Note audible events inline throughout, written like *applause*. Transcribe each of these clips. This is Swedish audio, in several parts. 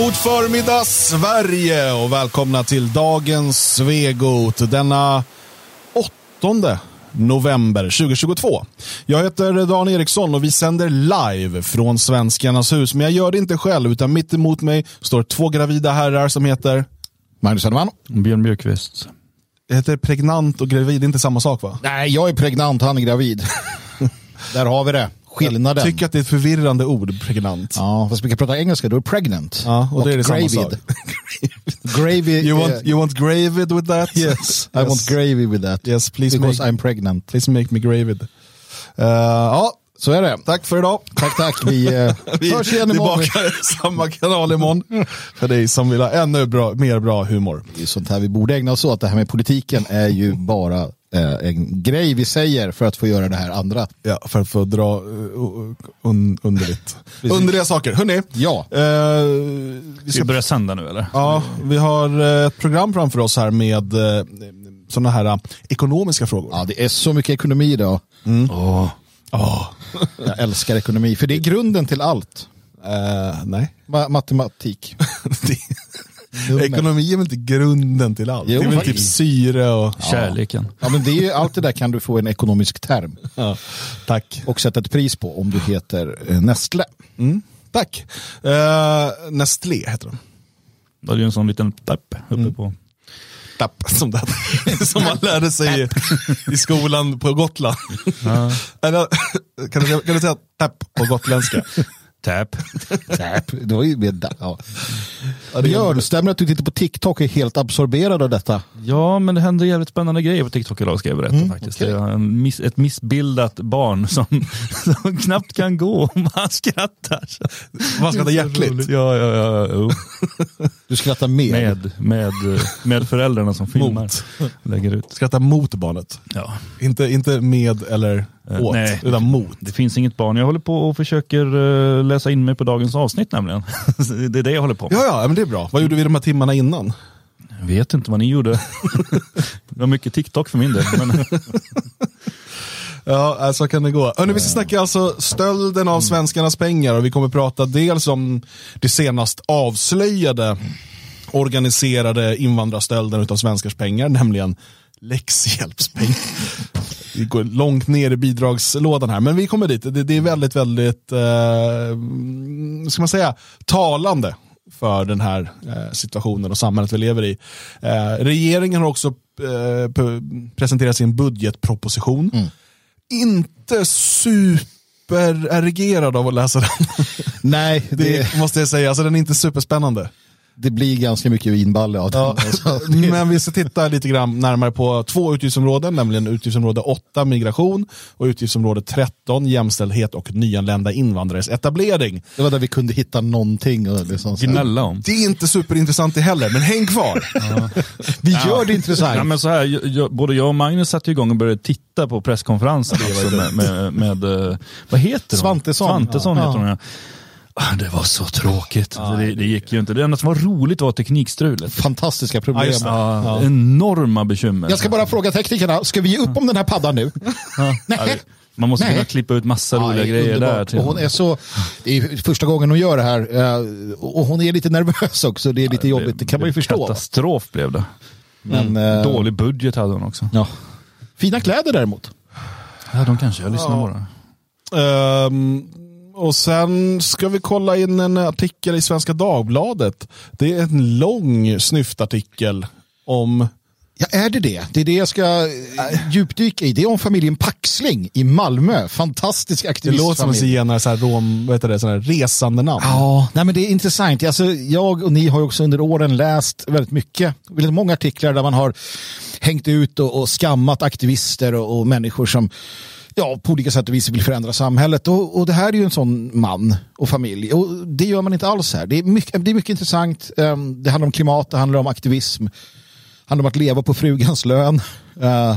God förmiddag Sverige och välkomna till dagens Svegot denna 8 november 2022. Jag heter Dan Eriksson och vi sänder live från Svenskarnas hus. Men jag gör det inte själv utan mitt emot mig står två gravida herrar som heter Magnus Hedman. Björn Björkqvist. Det heter pregnant och gravid, det är inte samma sak va? Nej, jag är pregnant, han är gravid. *laughs* Där har vi det. Skillnaden. Jag tycker att det är ett förvirrande ord, pregnant. Ja, fast vi kan prata engelska, då är pregnant. Ja, och det är det samma gravid. sak. *laughs* gravy. You want, eh, you want gravid with that? Yes, I want gravy with that. Yes, please Because make, I'm pregnant. please make me gravid. Uh, ja, Så är det. tack för idag. Tack, tack. Vi, *laughs* eh, Vi hörs igen är imorgon. tillbaka i samma kanal imorgon. För dig som vill ha ännu bra, mer bra humor. Det är sånt här vi borde ägna oss åt. Det här med politiken är ju bara en grej vi säger för att få göra det här andra. Ja, för att få dra uh, un, underligt. underliga saker. Hörrni, Ja. eh, vi Ska vi börja sända nu eller? Ja, vi har eh, ett program framför oss här med eh, sådana här eh, ekonomiska frågor. Ja, det är så mycket ekonomi idag. Åh. *laughs* Jag älskar ekonomi, för det är grunden till allt. Eh, nej. Ma- matematik. *laughs* Ekonomi är väl inte grunden till allt? Jo, det är väl typ syre och... Kärleken. Ja, men det är ju, allt det där kan du få en ekonomisk term Ja, tack. och sätta ett pris på om du heter eh, Nestle. Tack. Uh, Nestlé heter de. Det är ju en sån liten tapp uppe på. Tapp, som, det, *laughs* som man lärde sig i, i skolan på Gotland. Eller, kan, du, kan du säga tapp på gotländska? Tap. *laughs* Täp, det var ju med. Ja. Björn, stämmer det att du tittar på TikTok och är helt absorberad av detta? Ja, men det händer jävligt spännande grejer på TikTok idag ska jag berätta faktiskt. okej. Det är en miss, ett missbildat barn som, *laughs* som knappt kan gå *laughs* om han skrattar. Man så hjärtligt. Ja, ja, ja. Du skrattar mer. Med, med, med föräldrarna som filmar. Mot. Lägger ut. Skratta mot barnet. Ja. Inte, inte med eller Eh, åt, nej. utan mot. Det finns inget barn. Jag håller på och försöker eh, läsa in mig på dagens avsnitt nämligen. *laughs* det är det jag håller på med. Ja, ja, men det är bra. Vad gjorde vi de här timmarna innan? Jag vet inte vad ni gjorde. *laughs* det var mycket TikTok för min del. Men, *laughs* Ja, äh, så kan det gå. Hörrni, vi ska snacka alltså stölden av svenskarnas pengar och vi kommer prata dels om det senast avslöjade organiserade invandrarstölden av svenskars pengar, nämligen läxhjälpspengar. *laughs* Vi går långt ner i bidragslådan här, men vi kommer dit. Det, det är väldigt, väldigt, eh, ska man säga, talande för den här eh, situationen och samhället vi lever i. Eh, regeringen har också eh, presenterat sin budgetproposition. Inte supererigerad av att läsa den. Nej, Det, det, måste jag säga. Alltså, den är inte superspännande. Det blir ganska mycket vinballe av den. Alltså, *laughs* Men vi ska titta lite grann närmare på två utgiftsområden, nämligen utgiftsområde 8, migration, och utgiftsområde 13, jämställdhet och nyanlända invandrares etablering. Det var där vi kunde hitta någonting. Och liksom, gnälla om. Det är inte superintressant det heller, men häng kvar. *laughs* Vi gör det intressant. Ja, men så här, jag, både jag och Magnus satte igång och började titta på presskonferensen med, med, med, eh, vad heter hon? Svantesson. Svantesson Ja. heter hon ja. Ah, Det var så tråkigt. det, det gick ju inte. Det enda som var roligt var teknikstrulet. Fantastiska problem. Ja. Ja, Enorma bekymmer. Jag ska bara fråga teknikerna, ska vi ge upp om den här paddan nu? Ja, Nej. Man måste Nej. kunna klippa ut massa Ja, roliga grejer där. underbart. Till. Och hon är så, det är första gången hon gör det här eh, och hon är lite nervös också. Det är lite jobbigt, det kan man ju förstå. Katastrof blev det. Men, eh, Dålig budget hade hon också. Ja. Fina kläder däremot. Ja, de kanske. Jag lyssnar bara. Ehm, och sen ska vi kolla in en artikel i Svenska Dagbladet. Det är en lång snyftartikel om Ja, är det det? Det är det jag ska eh, djupdyka i. Det är om familjen Paxling i Malmö. Fantastisk Det aktivistfamilj. låter som en zigenare, så här, rom, vad heter det, så här, resande namn. Ja, nej men det är intressant. Alltså, jag och ni har också under åren läst väldigt mycket, väldigt många artiklar där man har hängt ut och, och skammat aktivister och, och människor som ja, på olika sätt och vis vill förändra samhället. Och, och det här är ju en sån man och familj. Och det gör man inte alls här. Det är mycket, det är mycket intressant. Um, det handlar om klimat, det handlar om aktivism. Det handlar om att leva på frugans lön. Uh,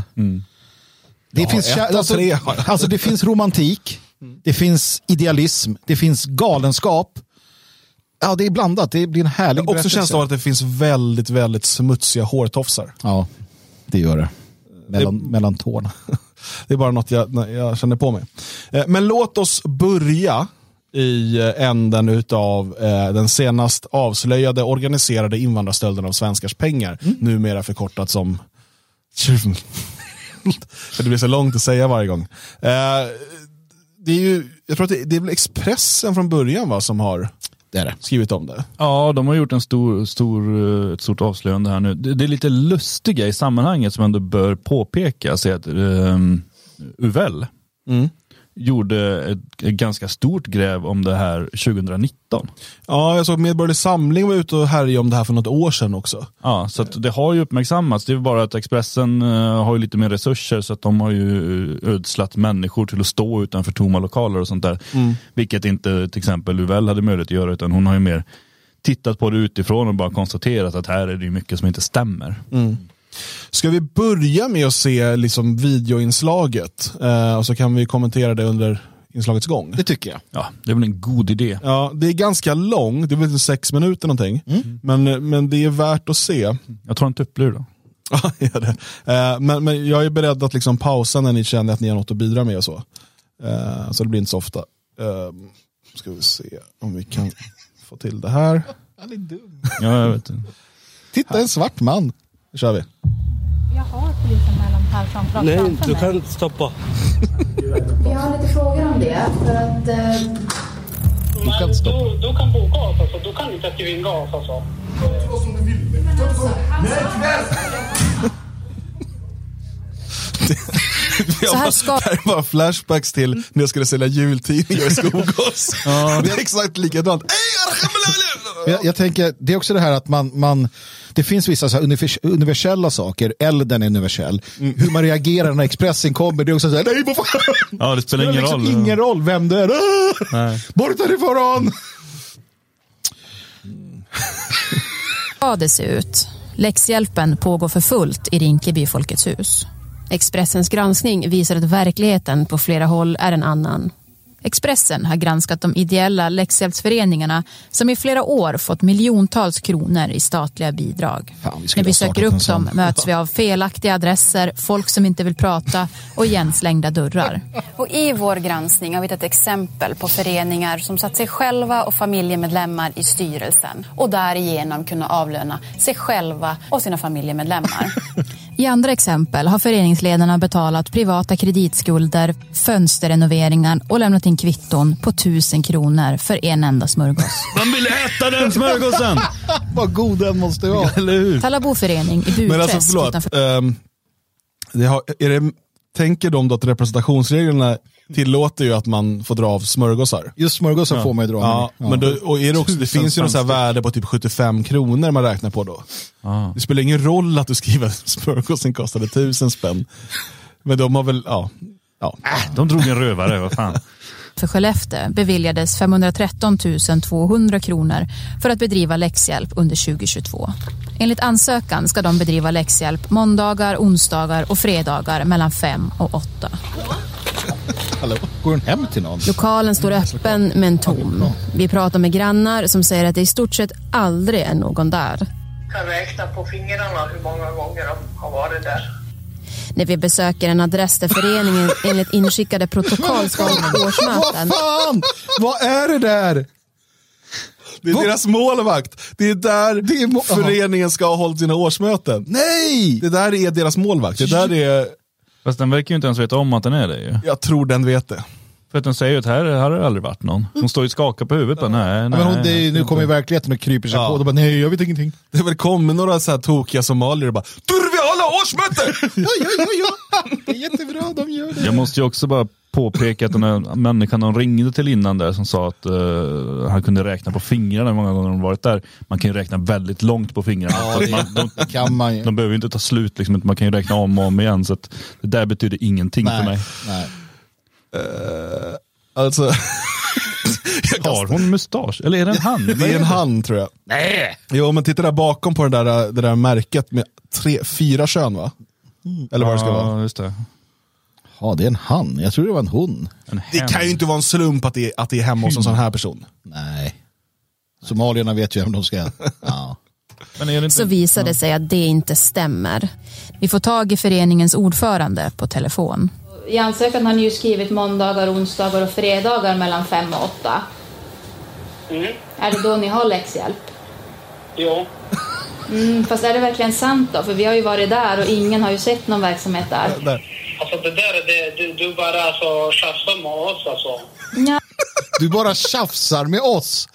det, Ja, finns, alltså, alltså, det finns romantik, det finns idealism, det finns galenskap. Ja, det är blandat. Det blir en härlig Också berättelse. känslan av att det finns väldigt, väldigt smutsiga hårtofsar. Ja, det gör det. Mellan, mellan tårna. *laughs* Det är bara något jag, jag känner på mig. Eh, Men låt oss börja i eh, änden utav eh, den senast avslöjade organiserade invandrarstölden av svenskars pengar. Numera förkortat som *laughs* det blir så långt att säga varje gång. Eh, det är ju, jag tror att det, det är väl Expressen från början va, som har Det är det. skrivit om det. Ja, de har gjort en stor, stor, eh, ett stort avslöjande här nu. Det, det är lite lustiga i sammanhanget som ändå bör påpekas är att um, Uvell Mm. Gjorde ett, ett ganska stort gräv om det här 2019. Ja, jag såg Medborgerlig Samling var ute och härjade om det här för något år sedan också. Ja, så det har ju uppmärksammats. Det är bara att Expressen eh, har ju lite mer resurser så att de har ju eh, ödslat människor till att stå utanför tomma lokaler och sånt där. Vilket inte till exempel Uvell hade möjlighet att göra utan hon har ju mer tittat på det utifrån och bara konstaterat att här är det ju mycket som inte stämmer. Ska vi börja med att se liksom videoinslaget? Eh, och så kan vi kommentera det under inslagets gång. Det tycker jag. Ja, det är väl en god idé. Ja, det är ganska långt, det är väl sex minuter någonting. Men, men det är värt att se. Jag tar en tupplur då. *laughs* Ja, gör det. Eh, men, men jag är beredd att liksom pausa när ni känner att ni har något att bidra med och så. Eh, så det blir inte så ofta. Eh, ska vi se om vi kan få till det här. Han är dum. Ja, jag vet. Titta, en svart man. Nu kör vi. Jag har polisanmälan här framför Nej, framför du mig. kan stoppa. Jag har lite frågor om det. För att, eh, Men du, du kan bo gas alltså. Du kan inte skriva in gas alltså. *laughs* Så här ska- Det här är bara flashbacks till när jag skulle sälja jultidningar i Skogås. *laughs* Det är exakt likadant. Ey, Jag, jag tänker, det är också det här att man, man det finns vissa så universella saker, elden är universell. Hur man reagerar när Expressen kommer, det är också så här, nej vad fan. Ja, det spelar ingen liksom roll. ingen roll vem det är. Nej. *laughs* Bort därifrån! ska det se ut? Läxhjälpen pågår för fullt i Rinkeby Folkets hus. Expressens granskning visar att verkligheten på flera håll är en annan. Expressen har granskat de ideella läxhjälpsföreningarna som i flera år fått miljontals kronor i statliga bidrag. Fan, vi När vi söker upp dem möts vi av felaktiga adresser, folk som inte vill prata och igenslängda dörrar. Och I vår granskning har vi tagit exempel på föreningar som satt sig själva och familjemedlemmar i styrelsen och därigenom kunna avlöna sig själva och sina familjemedlemmar. *laughs* I andra exempel har föreningsledarna betalat privata kreditskulder, fönsterrenoveringar och lämnat in kvitton på tusen kronor för en enda smörgås. *laughs* Man vill äta den smörgåsen! *laughs* Vad god den måste vara. *laughs* Eller hur? Tallabo förening i Men Burträsk alltså förlåt. utanför det har, är det, tänker de då att representationsreglerna tillåter ju att man får dra av smörgåsar? Just smörgåsar får man ju dra Ja, med. men då, och är det, också, det finns ju något så här spänn värde på typ 75 kronor man räknar på då. Det spelar ingen roll att du skriver att smörgåsen kostade tusen spänn. Men de har väl, ja. ja. De drog en rövare, vad fan. För Skellefteå beviljades 513 200 kronor för att bedriva läxhjälp under 2022. Enligt ansökan ska de bedriva läxhjälp måndagar, onsdagar och fredagar mellan 5 och 8. Hallå? Går hon hem till någon? Lokalen står öppen men tom. Vi pratar med grannar som säger att det i stort sett aldrig är någon där. kan räkna på fingrarna hur många gånger de har varit där. När vi besöker en adress där föreningen *laughs* enligt inskickade protokoll ska ha årsmöten Vad fan! Vad är det där? Det är deras målvakt. Det är där Det är må- föreningen ska ha hållit sina årsmöten. Nej! Det där är deras målvakt. Det där är, Fast den verkar ju inte ens veta om att den är det ju. jag tror den vet det. För att den säger ju att här, här har det aldrig varit någon. Hon står ju och skakar på huvudet bara, nej, nej. Ja, men hon, det nu kommer ju verkligheten och kryper sig Ja. på. De bara, nej jag vet ingenting. Det väl kommit några så här tokiga somalier och bara årsmöte! *laughs* Ja, ja, ja, ja. Det är jättebra, de gör det. Jag måste ju också bara påpeka att den här människan de ringde till innan där som sa att eh, han kunde räkna på fingrarna hur många gånger de varit där. Man kan ju räkna väldigt långt på fingrarna. Så att man, de, *laughs* kan man ju. de behöver ju inte ta slut, liksom, man kan ju räkna om och om igen. Så att det där betyder ingenting för mig. nej. Alltså, Har hon mustasch? Eller är det en han? det är en hand tror jag. Nej. Jo men titta där bakom på det där, det där märket med tre, fyra kön va? Eller vad det ska vara. Ja, just det. Ja, det är en han. Jag tror det var en hon. En Det hen. kan ju inte vara en slump att det är, att det är hemma hos en sån här person. Nej. Somalierna vet ju vem de ska... *laughs* Ja. Men är det inte... så visar det sig att det inte stämmer. Vi får tag i föreningens ordförande på telefon. I ansökan har ni ju skrivit måndagar, onsdagar och fredagar mellan fem och åtta. Mm. Är det då ni har läxhjälp? Jo. Mm, fast är det verkligen sant då? För vi har ju varit där och ingen har ju sett någon verksamhet där. Där. Alltså det där, det, du, du bara alltså tjafsar med oss alltså. Ja, Du bara tjafsar med oss.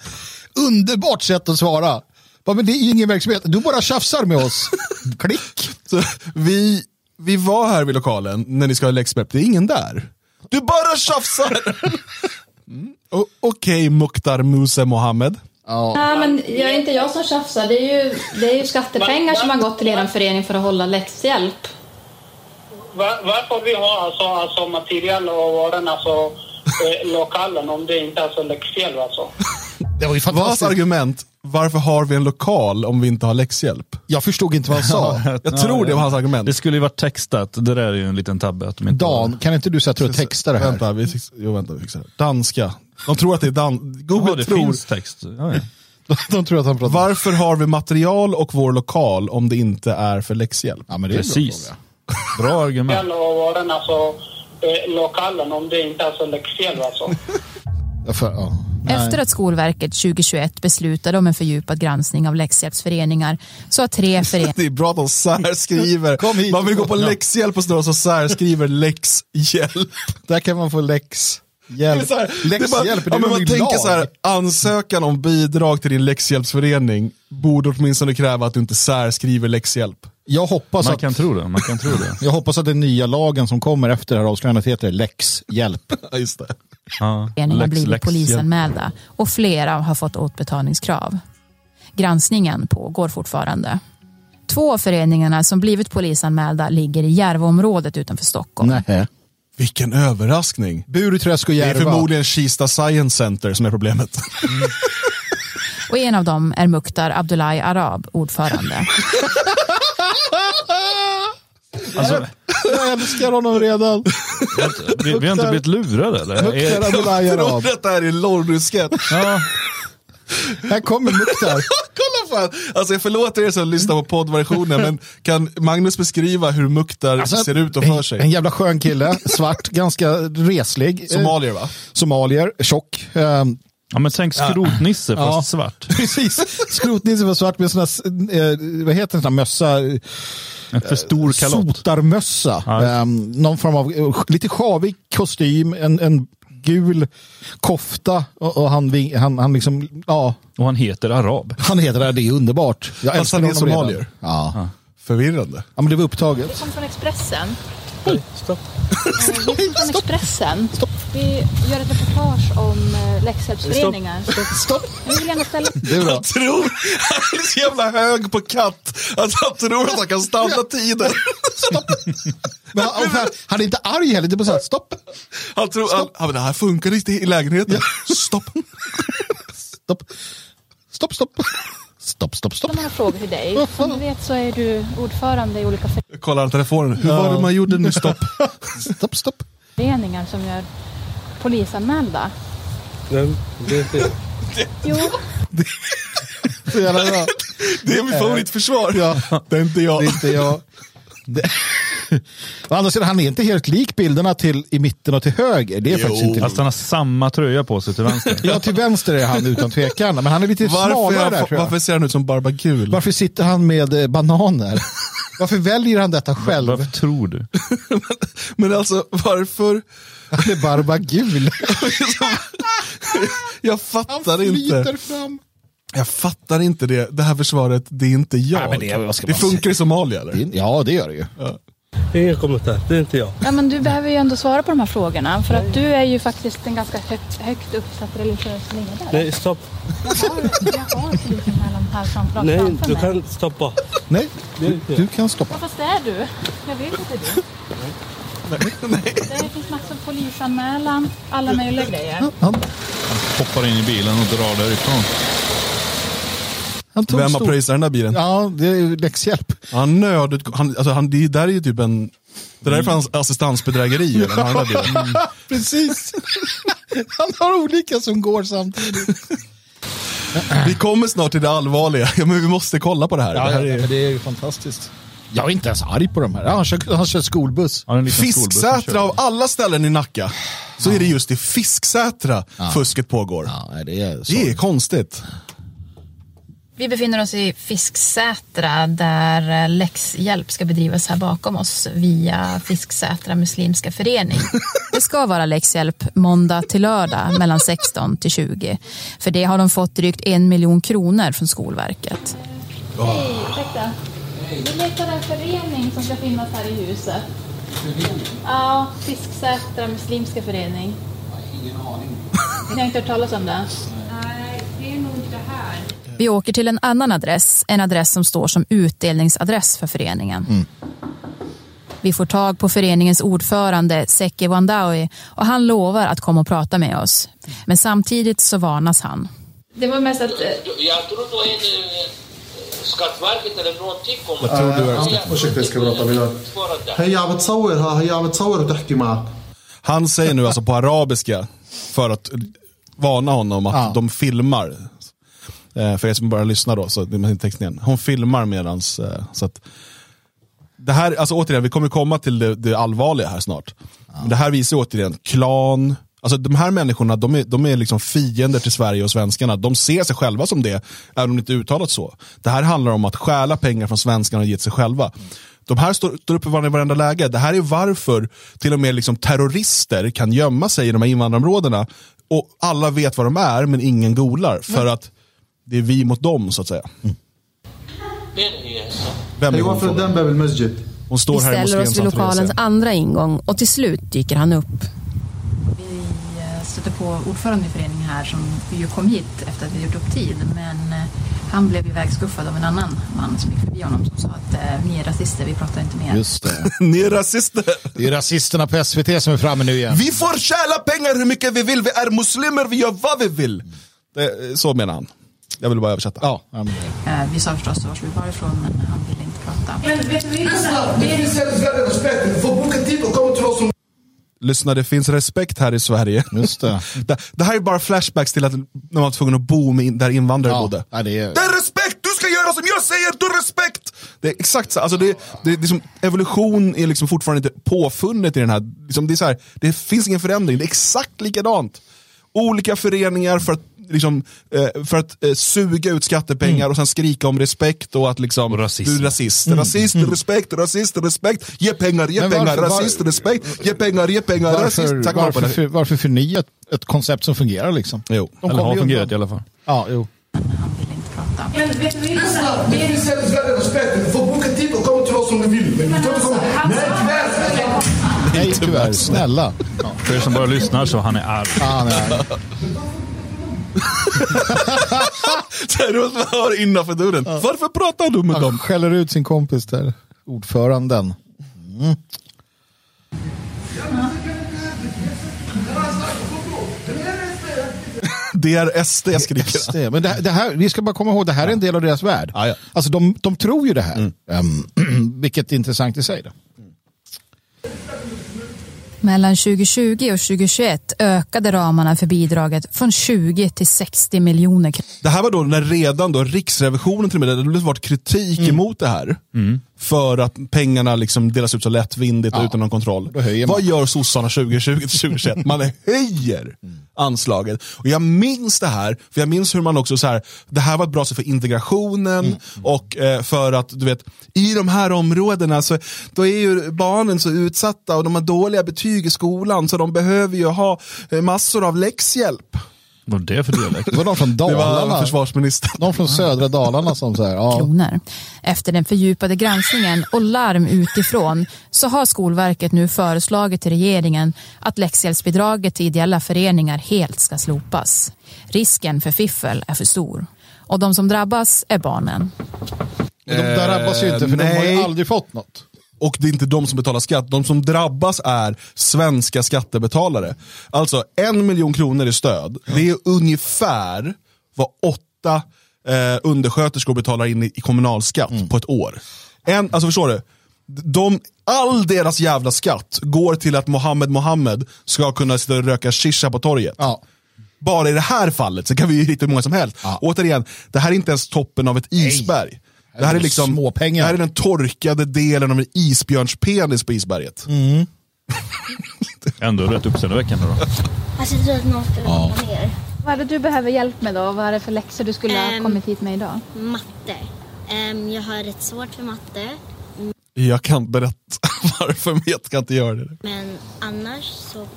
Underbart sätt att svara. Ja, men det är ingen verksamhet. Du bara tjafsar med oss. Klick. Så vi, vi var här vid lokalen när ni ska ha läxprep, det är ingen där. Du bara tjafsar! *laughs* Mm. Okej Mukhtar Muse Mohammed. Nej, men jag är inte jag som tjafsar. Det är ju, det är ju skattepengar som har gått till er förening för att hålla läxhjälp. Var, varför vi har alltså, alltså material och varan alltså eh, lokalen om det inte är alltså läxhjälp alltså? Det var ju Vad fantastiskt. argument, varför har vi en lokal om vi inte har läxhjälp? Jag förstod inte vad han sa. *laughs* Jag tror det var hans argument. Det skulle ju varit textat, det där är ju en liten tabbe. Att de inte Dan, kan inte du sätta och texta det här? Vänta, vi jo, vänta, vi fixar det. Danska. De tror att det är dan... Google Jaha, det tror. finns text. Ja, ja. *laughs* De tror att han pratar. Varför har vi material och vår lokal om det inte är för läxhjälp? Ja, men det är bra Precis. fråga. *laughs* Bra argument. Alltså eh, lokalen om det inte är alltså läxhjälp alltså. Ja, för, ja. Efter att Skolverket 2021 beslutade om en fördjupad granskning av läxhjälpsföreningar så har tre föreningar *laughs* Det är bra att de särskriver. Kom hit. Man vill gå på läxhjälp och står och så särskriver läxhjälp. Där kan man få läx. Det är Hjälp. så här, det är bara, Läxhjälp, det ja, men man tänker lag? så här, ansökan om bidrag till din läxhjälpsförening borde åtminstone kräva att du inte särskriver läxhjälp. Jag hoppas, Man att, kan tro det. Man kan tro det. *laughs* jag hoppas att den nya lagen som kommer efter det här avslöjandet heter läxhjälp. *laughs* Ja, just det. Ja. har blivit polisanmälda och flera har fått återbetalningskrav. Granskningen pågår fortfarande. Två av föreningarna som blivit polisanmälda ligger i Järvaområdet utanför Stockholm. Nej. Vilken överraskning. Burträsk och Det är Järva. förmodligen Kista Science Center som är problemet. Och en av dem är Mukhtar Abdullahi Arab, ordförande. *laughs* Alltså, Jag älskar honom redan. vi, vi har inte blivit lurade eller? Är- Jag tror Arab. detta är en Lorry-sketch. Ja, Här kommer Mukhtar. *laughs* Kolla fan! Alltså jag förlåter er som lyssnar på poddversionen, men kan Magnus beskriva hur Mukhtar Alltså, ser ut och för En, en sig? jävla skön kille, svart, ganska reslig. Eh, Somalier va? Somalier, tjock. Ehm, ja men tänk skrotnisse fast Ja. svart. *laughs* Precis, skrotnisse var svart med sån här, eh, vad heter en sån här mössa? En för stor kalott. Sotarmössa. Ja. Ehm, någon form av eh, lite sjavig kostym, en, en gul kofta och, och han, han, han liksom, ja, Och han heter arab. han heter det, det är underbart. Jag Fast älskar han är somalier. Ja. Förvirrande. ja, men det var upptaget. Vi kommer från Expressen. Hej. Stopp. Vi kommer från Expressen. Vi gör ett reportage om eh, läxhjälpsföreningar. Stopp. Jag vill gärna ställa... Det är bra. Han tror, han är så jävla hög på katt, att han tror att han kan stanna tiden. Men han, han, han är inte arg heller, det är bara så här, stopp. Han tror, han, han, det här funkar inte i lägenheten. Stopp. Stopp. Stopp, stopp. Stopp, stopp, stopp. De har frågor till dig. Som du vet så är du ordförande i olika Kollar han telefonen, hur var det man gjorde nu? Stopp. *laughs* Stopp, stopp. föreningar som gör polisanmälda. Jo, *laughs* Så jävla bra. Det är mitt favoritförsvar. Ja. Det är inte jag. Det är inte jag. Det. *laughs* Å andra sidan, han är inte helt lik bilderna till i mitten och till höger. Det är Jo. faktiskt inte Fast han har samma tröja på sig till vänster. *laughs* Ja, till vänster är han utan tvekan. Men han är lite Varför, smalare är där han, tror jag. varför ser han ut som Barbagul? Varför sitter han med eh, bananer? Varför väljer han detta själv? Varför tror du? *laughs* Men alltså varför? Han är barbagul. Jag fattar inte. fram. Jag fattar inte det. Det här försvaret, det är inte jag. Nej, men det- vad ska det man funkar i Somalia eller? Ja, det gör det ju. Ingen kommentar, det är inte jag. ja, men du behöver ju ändå svara på de här frågorna. För att du är ju faktiskt en ganska högt, högt uppsatt religiös ledare. Nej, stopp. Jag har, jag har polisanmälan här framför, Nej, framför du mig. kan stoppa. Nej, du, du kan stoppa. Ja, fast det är du. Jag vet inte du. *laughs* Det finns massor av polisanmälan, alla möjliga grejer. Han, Hoppar in i bilen och drar därifrån. Han tog Vem har stor- pröjsat den där bilen? Ja, det är ju läxhjälp. Han nöd, han, alltså han, det där är ju typ en, det där är för hans assistansbedrägeri. *laughs* eller? Den där bilen. *laughs* Precis. Han har olika som går samtidigt. Vi kommer snart till det allvarliga, ja, men vi måste kolla på det här. det här är, men det är ju fantastiskt. Jag är inte ens arg på de här. Ja, Han kör, han kör skolbuss. Ja, Fisksätra kör. av alla ställen i Nacka, så är det just i Fisksätra fusket pågår. Ja, det är så. Det är konstigt. Vi befinner oss i Fisksätra där eh, läxhjälp ska bedrivas här bakom oss via Fisksätra muslimska förening. *laughs* Det ska vara läxhjälp måndag till lördag mellan 16 till 20. För det har de fått drygt en miljon kronor från Skolverket. Hej, ursäkta. Vi letar en förening som ska finnas här i huset. Ja, Fisksätra muslimska förening. Ingen aning. Ni har inte hört talas om det? Nej, det är nog inte här. Vi åker till en annan adress, en adress som står som utdelningsadress för föreningen. Vi får tag på föreningens ordförande Seki Wandawi och han lovar att komma och prata med oss. Men samtidigt så varnas han. Det var mest att... eh, Jag tror det var en eh, Skatteverket eller någonting kommer. Jag tror du är... ursäkta jag ska prata med dig. هي عم بتصورها هي عم بتصور وتحكي معك Han säger nu alltså på arabiska för att varna honom att Ja. de filmar. Eh, för er som bara lyssnar då, så det är igen. Hon filmar medans, eh, så att det här, alltså återigen, vi kommer komma till det, det allvarliga här snart. Men det här visar återigen klan, alltså de här människorna de är, de är liksom fiender till Sverige och svenskarna. De ser sig själva som det, även om det inte är uttalat så. Det här handlar om att stjäla pengar från svenskarna och ge till sig själva. De här står, står upp för varandra i varenda läge. Det här är varför till och med liksom terrorister kan gömma sig i de här invandrarområdena och alla vet vad de är men ingen googlar. För att det är vi mot dem så att säga. Mm. Vem är hon? Den Bab masjid. Hon står vi här i ställer oss vid lokalens andra ingång och till slut dyker han upp. Vi eh, stötte på ordförande i föreningen här som ju kom hit efter att vi gjort upp tid. Men eh, han blev ivägskuffad av en annan man som gick förbi honom som sa att eh, ni är rasister, vi pratar inte mer. Just det. *laughs* ni är rasister. Det är rasisterna på SVT som är framme nu igen. Vi får tjäla pengar hur mycket vi vill. Vi är muslimer, vi gör vad vi vill. Det, så menar han. Jag vill bara översätta. Ja, ja, men Eh, Vi sa förstås var vi var ifrån men han ville inte prata. Lyssna, det finns respekt här i Sverige. just det. *laughs* Det, det här är bara flashbacks till att när man var tvungen att bo med, in- där invandrare Ja, bodde. ja, det är- det är respekt! Du ska göra som jag säger, du har respekt! Det är exakt så, alltså det, det, det är som, evolution är liksom fortfarande inte påfunnet i den här, liksom det, är så här, det finns ingen förändring, det är exakt likadant. Olika föreningar för att, liksom, eh, för att eh, suga ut skattepengar och sen skrika om respekt och att liksom, Och rasism. du är rasist, rasist, respekt, rasist, respekt, ge pengar, ge Men pengar, varför- var- rasist, respekt, ge pengar, ge pengar, rasist. Varför, Tack varför, varför, för, varför förnya ett, ett koncept som fungerar liksom? Jo. De Eller har fungerat undan. i alla fall. Ja, jo. Han ville inte prata. Nej, tyvärr. Snälla. Ja. För er som bara lyssnar så han är arg. Ah, nej. *laughs* Så här, du hör innanför dörren. Varför pratar du med Han dem? skäller ut sin kompis där. Ordföranden. Det är SD skriker det. Men det, det här, vi ska bara komma ihåg, det här är en del av deras värld. Ja, ja. Alltså de, de tror ju det här. Ehm, *clears throat* vilket är intressant i sig. Då. Mellan 2020 och 2021 ökade ramarna för bidraget från 20 till 60 miljoner kronor. Det här var då när redan då Riksrevisionen till och med, det hade varit kritik emot det här. För att pengarna liksom delas ut så lättvindigt och Ja. utan någon kontroll. Vad gör sossarna 2020 till 2021? Man höjer anslaget. Och jag minns det här, för jag minns hur man också så här, det här var ett bra sätt för integrationen och eh, för att du vet, i de här områdena så då är ju barnen så utsatta och de har dåliga betyg i skolan så de behöver ju ha eh, massor av läxhjälp. Vad är det för dialekt? Det var de från Det var Dalarna. försvarsministern. De från södra Dalarna som säger ja, kronor. Efter den fördjupade granskningen och larm utifrån så har Skolverket nu föreslagit till regeringen att läxhjälpsbidraget till ideella föreningar helt ska slopas. Risken för fiffel är för stor. Och de som drabbas är barnen. Men de drabbas ju inte för de har ju nej. aldrig fått något. Och det är inte de som betalar skatt. De som drabbas är svenska skattebetalare. Alltså en miljon kronor i stöd, det är ungefär vad åtta eh, undersköterskor betalar in i, i kommunalskatt på ett år. En, alltså förstår du? De, all deras jävla skatt går till att Mohammed Mohammed ska kunna sitta och röka shisha på torget. Ja. Bara i det här fallet så kan vi ju hitta hur många som helst. Ja. Återigen, det här är inte ens toppen av ett isberg. Det här är liksom Småpengar. Det här är den torkade delen av en isbjörnspenis på isberget. *laughs* Ändå rätt uppseendeväckande då. Alltså jag att någon skulle Ja. ner. Vad är det du behöver hjälp med då? Vad är det för läxor du skulle ha Ehm. kommit hit med idag? Matte. Ehm, jag har rätt svårt för matte. Jag kan berätta *laughs* varför, men jag kan inte göra det. Men annars så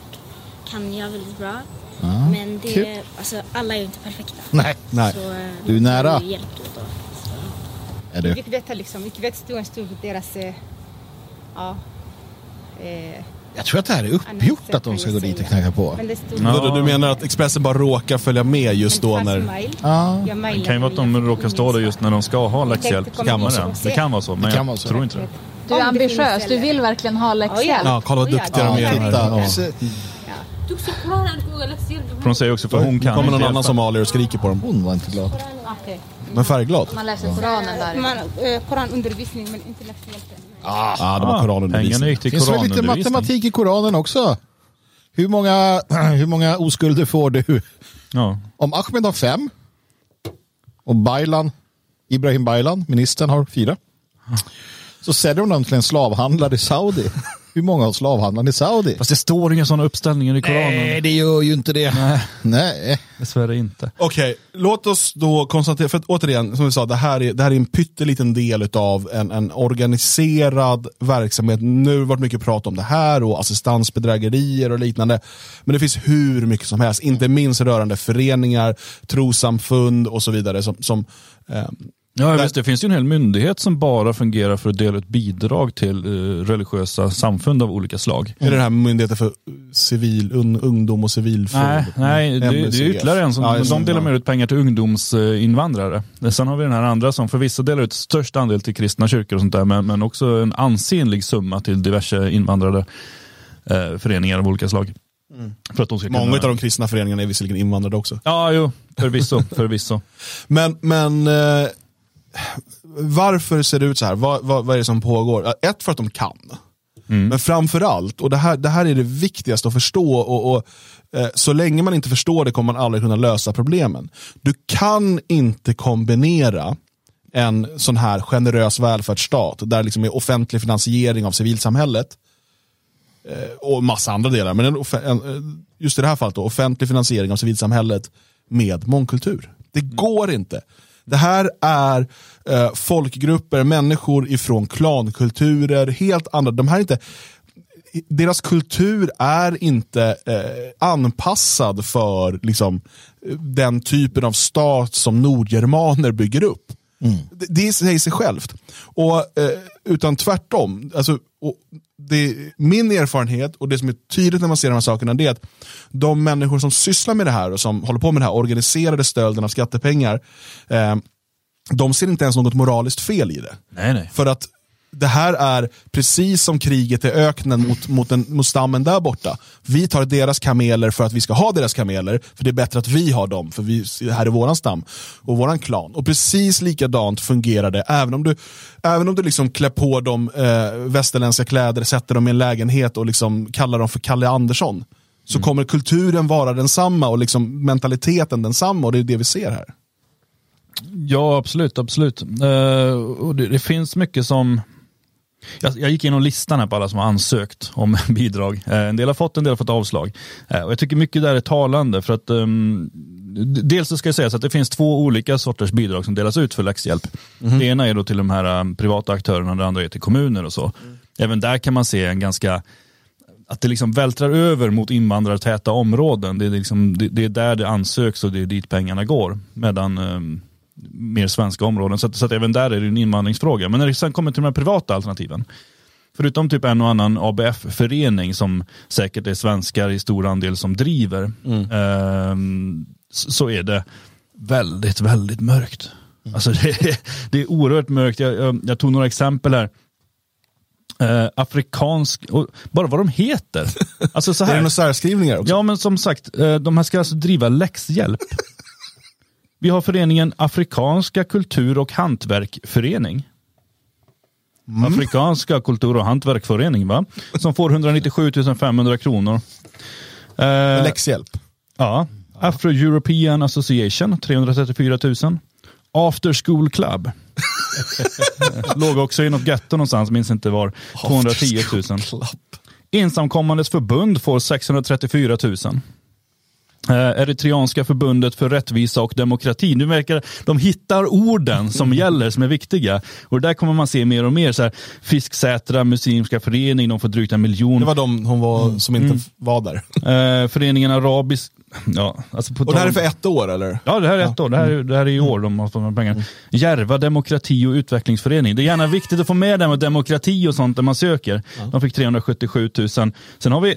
kan jag väldigt bra. Men det, kul. alltså, alla är ju inte perfekta. Nej. Nej. Så, eh, Du är nära. då. Är du? Vilket vet liksom, vilket vet stor en stor deras, eh, ja, eh, Jag tror att det här är uppgjort att de ska gå dit och knacka på. men det stod Vadå, Du menar att Expressen bara råkar följa med just då när... Ja. Jag Det kan ju vara att de råkar stå där just när de ska ha läxhjälp. komma Det kan, det. det vara så, men jag tror inte det. Du är det ambitiös, du vill verkligen ha läxhjälp. Ja, kolla vad duktiga de är. Titta. För de säger också för hon kan kommer någon annan somalier och skriker på dem. Hon var inte glad. Men färgglad. Man läser Koranen där. Man, eh, koranundervisning men inte läxhjälpen. Ah, de har Pengarna koranundervisning. gick till Det finns väl lite koranundervisning. matematik i Koranen också? Hur många, *clears throat* hur många oskulder får du? Ja. Om Ahmed har fem och Baylan, Ibrahim Baylan, ministern, har fyra. Så säljer de dem till en slavhandlare i Saudi. *laughs* Hur många har slavhandlaren i Saudi? Fast det står inga sådana uppställningar i Koranen. Nej, det gör ju inte det. Nej, Nej. dessvärre inte. Okej, låt oss då konstatera, för att återigen, som vi sa, det här är, det här är en pytteliten del av en, en organiserad verksamhet. Nu har det varit mycket prat om det här och assistansbedrägerier och liknande. Men det finns hur mycket som helst, inte minst rörande föreningar, trossamfund och så vidare. Som, som, ehm, Ja, Där- visst, det finns ju en hel myndighet som bara fungerar för att dela ut bidrag till eh, religiösa samfund av olika slag. Är det den här myndigheten för civil, un, ungdom och civilfrågor? Nej, nej det, det är ytterligare en som Ja, de delar mer ut pengar till ungdomsinvandrare. Sen har vi den här andra som förvisso delar ut störst andel till kristna kyrkor och sånt där, men, men också en ansenlig summa till diverse invandrare eh, föreningar av olika slag. För att de ska Många av de kristna föreningarna är visserligen invandrade också. Ja, jo, förvisso, förvisso. *laughs* Men, men eh, varför ser det ut så här? Vad, vad, vad är det som pågår? Ett, för att de kan. Men framförallt, och det här, det här är det viktigaste att förstå, och, och eh, så länge man inte förstår det kommer man aldrig kunna lösa problemen. Du kan inte kombinera en sån här generös välfärdsstat, där liksom är offentlig finansiering av civilsamhället, eh, och massa andra delar, men en, en, eh, just i det här fallet då, offentlig finansiering av civilsamhället med mångkultur. Det går inte. Det här är eh, folkgrupper, människor ifrån klankulturer, helt andra. De här är inte, deras kultur är inte eh, anpassad för liksom, den typen av stat som nordgermaner bygger upp. Det, det säger sig självt. Och, eh, utan tvärtom. Alltså, det, min erfarenhet och det som är tydligt när man ser de här sakerna det är att de människor som sysslar med det här och som håller på med den här organiserade stölden av skattepengar eh, de ser inte ens något moraliskt fel i det. Nej, nej. För att det här är precis som kriget i öknen mot, mot, den, mot stammen där borta. Vi tar deras kameler för att vi ska ha deras kameler, för det är bättre att vi har dem, för vi, det här är våran stam och våran klan. Och precis likadant fungerar det, även om du, även om du liksom klär på dem eh, västerländska kläder, sätter dem i en lägenhet och liksom kallar dem för Kalle Andersson. Så kommer kulturen vara densamma och liksom mentaliteten densamma och det är det vi ser här. Ja, absolut. absolut. Eh, och det, det finns mycket som... Jag, jag gick igenom listan här på alla som har ansökt om *laughs* bidrag. Eh, en del har fått, en del har fått avslag. Eh, och jag tycker mycket där är talande. för att d- Dels så ska jag säga så att det finns två olika sorters bidrag som delas ut för läxhjälp. Det ena är då till de här um, privata aktörerna och det andra är till kommuner och så. Även där kan man se en ganska att det liksom vältrar över mot invandrartäta områden. Det är, liksom, det, det är där det ansöks och det är dit pengarna går. Medan ehm, mer svenska områden. Så, att, så att även där är det en invandringsfråga. Men när det sen kommer till de här privata alternativen. Förutom typ en och annan ABF-förening som säkert är svenskar i stor andel som driver. ehm, så, så är det väldigt, väldigt mörkt. Alltså *laughs* det, är- det är oerhört mörkt. Jag, jag, jag tog några exempel här. Eh, afrikansk, och bara vad de heter. *laughs* Alltså så Är det här. några särskrivningar också? Ja, men som sagt, eh, de här ska alltså driva läxhjälp. Vi har föreningen Afrikanska kultur och hantverkförening. Afrikanska kultur och hantverkförening, va? Som får 197 500 kronor. Eh, Läxhjälp. ja. Afro-European Association, 334 000. After School Club, *laughs* Låg också i något getto någonstans, minns inte var. 210 000. Ensamkommandes förbund får 634 000. Eh, Eritreanska förbundet för rättvisa och demokrati. Nu verkar de hittar orden som gäller, som är viktiga. Och där kommer man se mer och mer. Så här, Fisksätra muslimska förening, de får drygt en miljon. Det var de hon var, som inte var där. Eh, föreningen Arabisk... Ja, alltså på Och det här är för ett år eller? Ja, det här är ett år. Det här, är- det här är i år de har fått de här pengarna. Järva demokrati och utvecklingsförening. Det är gärna viktigt att få med det med demokrati och sånt när man söker. De fick 377 000. Sen har vi...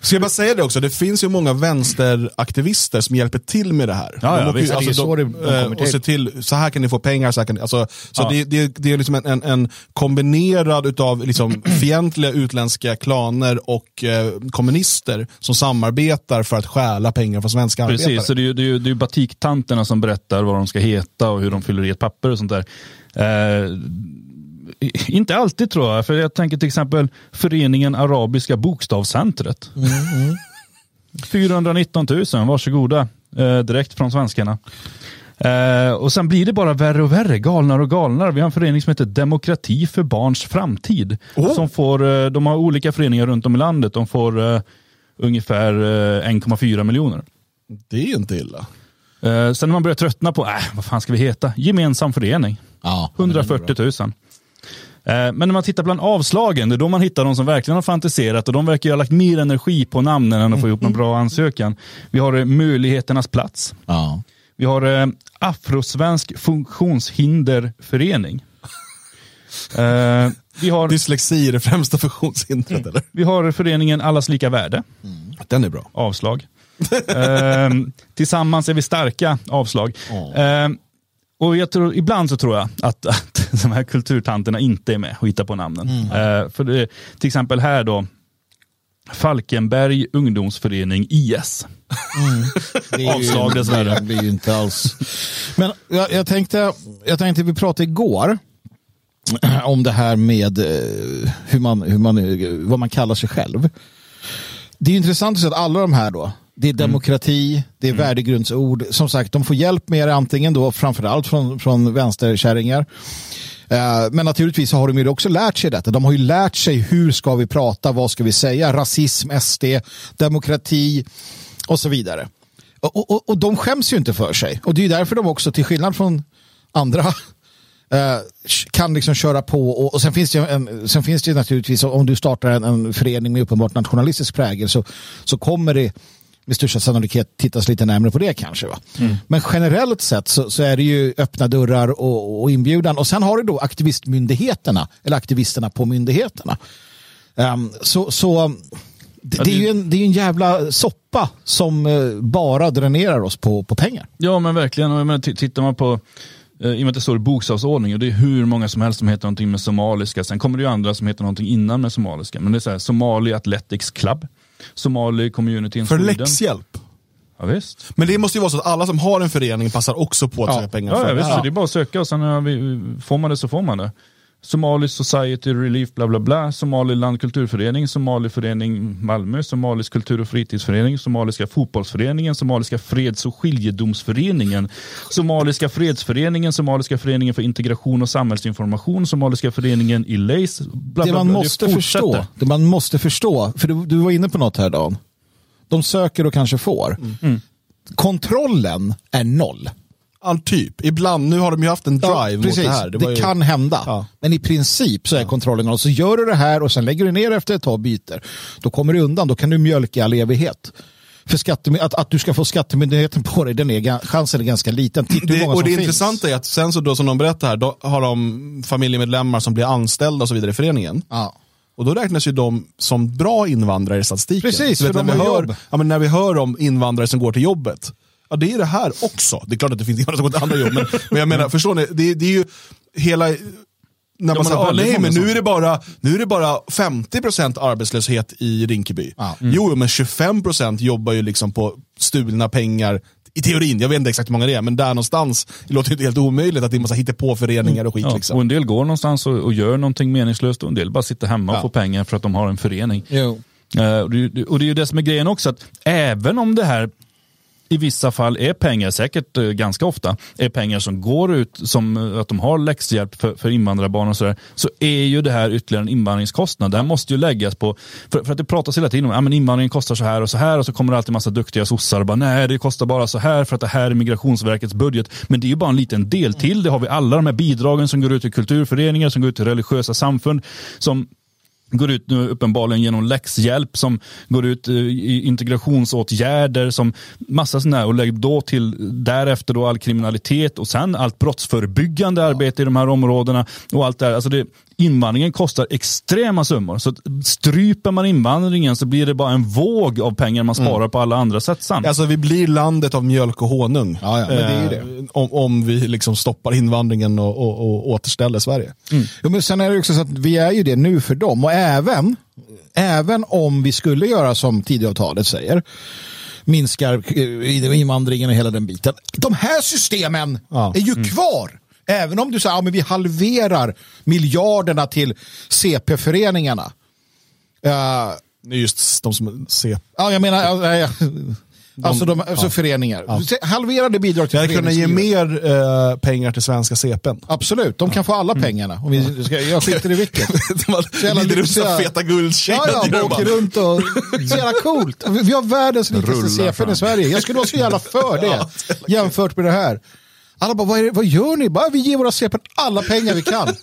Ska jag bara säga det också, det finns ju många vänsteraktivister som hjälper till med det här. Ja, ja, åker ju- visst. Det är ju så det- de kommer eh, och till. ser till, så här kan ni få pengar, så här kan ni, alltså, så Ja. det, det, det är liksom en, en, en kombinerad utav liksom *clears throat* fientliga utländska klaner och eh, kommunister som samarbetar för att stjäla pengar från svenska arbetare. Precis, så det är ju det är, batiktanterna som berättar vad de ska heta och hur de fyller i ett papper och sånt där. Eh, inte alltid tror jag, för jag tänker till exempel Föreningen Arabiska Bokstavscentret. 419 000, varsågoda. Eh, direkt från svenskarna. Eh, och sen blir det bara värre och värre, galnare och galnare. Vi har en förening som heter Demokrati för barns framtid. Som får, eh, de har olika föreningar runt om i landet. De får eh, ungefär eh, 1,4 miljoner. Det är ju inte illa. Eh, sen när man börjar tröttna på, äh, vad fan ska vi heta? Gemensam förening. Ja, 140 000. Eh, Men när man tittar bland avslagen, det är då man hittar de som verkligen har fantiserat och de verkar ju ha lagt mer energi på namnen än att få ihop en bra ansökan. Vi har eh, Möjligheternas plats. Ja. Vi har eh, Afrosvensk funktionshinderförening. *laughs* Vi, har, Dyslexi är det främsta funktionshindret eller? vi har föreningen Allas lika värde. Den är bra. Avslag. *laughs* eh, tillsammans är vi starka. Avslag. Eh, och jag tror, ibland så tror jag att, att *laughs* de här kulturtanterna inte är med och hittar på namnen. Eh, för det, till exempel här då, Falkenberg ungdomsförening IS. *laughs* Det är ju- Avslag dessvärre. Det blir ju inte alls. Men jag, jag, tänkte, jag tänkte, vi pratade igår *clears throat* om det här med eh, hur man, hur man, eh, vad man kallar sig själv. Det är intressant att se att alla de här då, det är demokrati, det är värdegrundsord. Som sagt, de får hjälp med det antingen då framförallt från, från vänsterkärringar. Eh, Men naturligtvis har de ju också lärt sig detta. De har ju lärt sig hur ska vi prata, vad ska vi säga, rasism, SD, demokrati och så vidare. Och, och, och de skäms ju inte för sig. Och det är därför de också, till skillnad från andra, kan liksom köra på. Och, och sen, finns det en, sen finns det ju naturligtvis, om du startar en, en förening med uppenbart nationalistisk prägel så, så kommer det med största sannolikhet tittas lite närmare på det kanske. Va? Men generellt sett så, så är det ju öppna dörrar och, och inbjudan. Och sen har du då aktivistmyndigheterna, eller aktivisterna på myndigheterna. Ehm, så så det, det är ju en, det är en jävla soppa som eh, bara dränerar oss på, på pengar. Ja men verkligen, och jag menar, tittar man på eh, i och med att det står i bokstavsordning och det är hur många som helst som heter någonting med somaliska. Sen kommer det ju andra som heter någonting innan med somaliska. Men det är så här, Somali Athletics Club, Somali Community in För Sweden. läxhjälp. Ja, visst. Men det måste ju vara så att alla som har en förening passar också på att söka pengar Ja, ja, det visst, här. så det är bara att söka och sen har vi, får man det så får man det. Somali Society Relief bla bla bla, Somaliland kulturförening, Somaliförening Malmö, Somalisk kultur och fritidsförening, Somaliska fotbollsföreningen, Somaliska freds och skiljedomsföreningen, Somaliska fredsföreningen, Somaliska föreningen för integration och samhällsinformation, Somaliska föreningen i Leis. Bla, det man bla. måste fortsätter. förstå, det man måste förstå, för du, du var inne på något här Dan. De söker och kanske får. Mm. Kontrollen är noll. All typ. Ibland, nu har de ju haft en drive mot precis. det här. Det, var ju- kan hända. Ja. Men i princip så är kontrollen noll. Så gör du det här och sen lägger du ner efter ett tag och byter. Då kommer du undan. Då kan du mjölka i all evighet. För skatte, att, att du ska få skattemyndigheten på dig, den är, chansen är ganska liten. Titta hur Det, och det finns. intressanta är att sen så då som de berättar här, då har de familjemedlemmar som blir anställda och så vidare i föreningen. Ja. Och då räknas ju de som bra invandrare i statistiken. Precis, för när, vi hör, ja, när vi hör om invandrare som går till jobbet, ja det är det här också. Det är klart att det finns *laughs* invandrare som går till andra jobb, men, men jag menar, förstår ni? Det, det är ju hela... När man man säger, ah, nej men nu är, det bara, nu är det bara 50% arbetslöshet i Rinkeby. Ja. Jo, jo, men 25% jobbar ju liksom på stulna pengar. I teorin, jag vet inte exakt hur många det är, men där någonstans, det låter ju inte helt omöjligt att det måste hitta på föreningar och skit. Ja, liksom. och en del går någonstans och, och gör någonting meningslöst och en del bara sitter hemma och Ja. får pengar för att de har en förening. Jo. Eh, och, det, och det är ju det som är grejen också, att även om det här i vissa fall är pengar, säkert eh, ganska ofta, är pengar som går ut som eh, att de har läxhjälp för, för invandrarbarn och sådär, så är ju det här ytterligare en invandringskostnad. Det här måste ju läggas på, för, för att det pratas hela tiden om att ja, invandringen kostar så här och så här och så kommer det alltid massa duktiga sossar och bara nej det kostar bara så här för att det här är Migrationsverkets budget. Men det är ju bara en liten del till. Det har vi alla de här bidragen som går ut till kulturföreningar, som går ut till religiösa samfund, som går ut nu uppenbarligen genom läxhjälp som går ut eh, i integrationsåtgärder som massa sådana här och lägger då till därefter då all kriminalitet och sen allt brottsförebyggande arbete i de här områdena och allt det här. Alltså det, invandringen kostar extrema summor. Så stryper man invandringen så blir det bara en våg av pengar man sparar mm. på alla andra sätt sen. Alltså vi blir landet av mjölk och honung. Ja, ja, men det är det. Eh, om, om vi liksom stoppar invandringen och, och, och återställer Sverige. Mm. Jo, men sen är det också så att vi är ju det nu för dem och även, även om vi skulle göra som Tidöavtalet säger minskar eh, invandringen och hela den biten. De här systemen ja. är ju mm. kvar. Även om du säger att ja, vi halverar miljarderna till CP-föreningarna. Uh, är just de som CP. Ja, jag menar, äh, de, alltså, de, alltså ja. föreningar. Ja. Halverade bidrag till Jag kunna ge mer uh, pengar till svenska CPn. Absolut, de kan ja. få alla mm. pengarna. Om vi ska, jag skiter i vilket. glider runt som feta guldkedjor. Ja, ja, åker runt och... Så jävla coolt. Vi har världens likaste CPn i Sverige. Jag skulle vara så jävla för *laughs* det. jämfört med det här. Alla bara, vad, är, vad gör ni? Bara, vi ger våra CP alla pengar vi kan.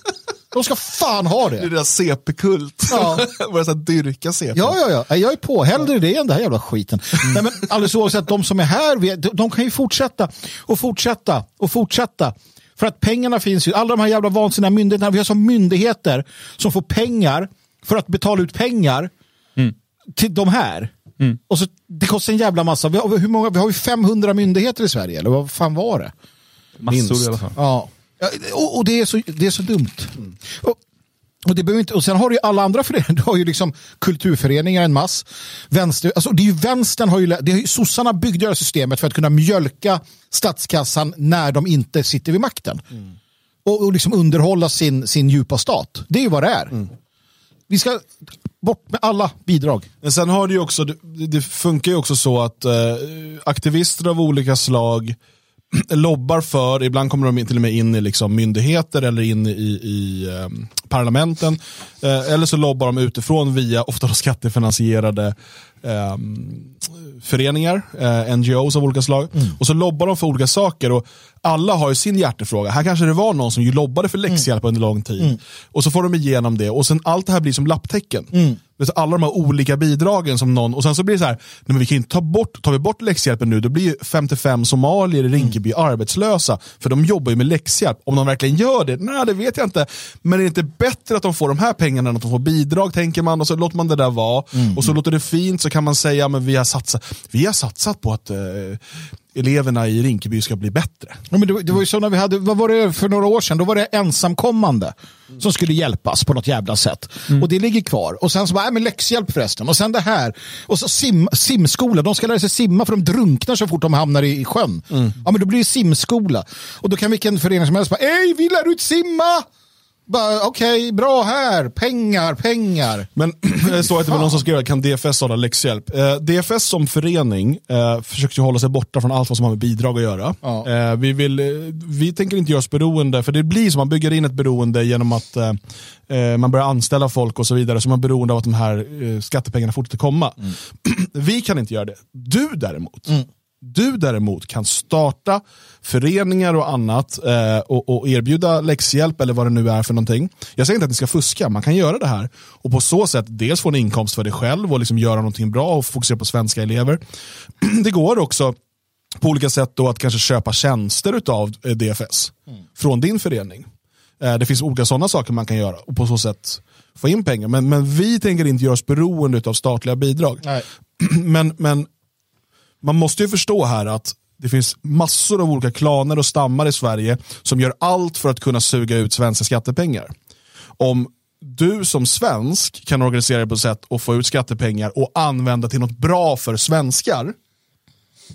De ska fan ha det. Det är deras CP-kult. Ja. *laughs* Dyrka CP. Ja, ja, ja. Jag är på. Hellre det än den här jävla skiten. Mm. Nej, men alldeles oavsett, de som är här, de kan ju fortsätta och fortsätta och fortsätta. För att pengarna finns ju. Alla de här jävla vansinniga myndigheterna. Vi har som myndigheter som får pengar för att betala ut pengar mm. till de här. Mm. Och så, det kostar en jävla massa. Vi har, hur många, vi har ju 500 myndigheter i Sverige, eller vad fan var det? Massor Minst. i alla fall. Ja. Och, och, det, är så, det är så dumt. Mm. Och, och, det inte, och sen har du ju alla andra föreningar. *laughs* Du har ju liksom kulturföreningar en mass. Vänster, alltså det är ju vänstern har ju, det är ju, sossarna byggde det här systemet för att kunna mjölka statskassan när de inte sitter vid makten. Mm. Och, och liksom underhålla sin, sin djupa stat. Det är ju vad det är. Mm. Vi ska bort med alla bidrag. Men sen har det ju också, det, det funkar ju också så att eh, aktivister av olika slag *clears throat* lobbar för, ibland kommer de till och med in i liksom myndigheter eller in i, i um, parlamenten. Uh, eller så lobbar de utifrån via ofta skattefinansierade um, föreningar, eh, NGOs av olika slag. Mm. Och så lobbar de för olika saker. Och alla har ju sin hjärtefråga. Här kanske det var någon som ju lobbade för läxhjälp mm. under lång tid. Mm. Och så får de igenom det och sen allt det här blir som lapptäcken. Mm. Alla de här olika bidragen som någon, och sen så blir det så här, nej men vi kan inte ta bort, tar vi bort läxhjälpen nu, då blir ju 55 somalier i Rinkeby mm. arbetslösa. För de jobbar ju med läxhjälp. Om de verkligen gör det, nej det vet jag inte. Men är det inte bättre att de får de här pengarna än att de får bidrag, tänker man, och så låter man det där vara. Mm. Och så låter det fint, så kan man säga, men vi har satsat, vi har satsat på att eh, eleverna i Rinkeby ska bli bättre. Ja, men det, det var ju så när vi hade, vad var det för några år sedan, då var det ensamkommande mm. som skulle hjälpas på något jävla sätt. Mm. Och det ligger kvar. Och sen så bara, nej men läxhjälp förresten. Och sen det här. Och så sim, simskola, de ska lära sig simma för de drunknar så fort de hamnar i, i sjön. Mm. Ja men då blir det simskola. Och då kan vilken förening som helst bara, ej vi lär ut simma! Okej, okay, bra här. Pengar, pengar. Men *clears throat* det står att det var någon som skrev, kan DFS hålla läxhjälp? Eh, DFS som förening eh, försöker hålla sig borta från allt vad som har med bidrag att göra. Ja. Eh, vi, vill, eh, vi tänker inte göra oss beroende, för det blir så, man bygger in ett beroende genom att eh, eh, man börjar anställa folk och så vidare, så man är beroende av att de här skattepengarna fortsätter komma. Mm. *clears throat* vi kan inte göra det. Du däremot, mm du däremot kan starta föreningar och annat eh, och, och, erbjuda läxhjälp eller vad det nu är för någonting. Jag säger inte att ni ska fuska, man kan göra det här och på så sätt dels få en inkomst för dig själv och liksom göra någonting bra och fokusera på svenska elever. *clears throat* Det går också på olika sätt då att kanske köpa tjänster av eh, DFS mm. från din förening. Eh, det finns olika sådana saker man kan göra och på så sätt få in pengar. Men, men vi tänker inte göra oss beroende av statliga bidrag. *clears throat* Men, men man måste ju förstå här att det finns massor av olika klaner och stammar i Sverige som gör allt för att kunna suga ut svenska skattepengar. Om du som svensk kan organisera dig på ett sätt och få ut skattepengar och använda till något bra för svenskar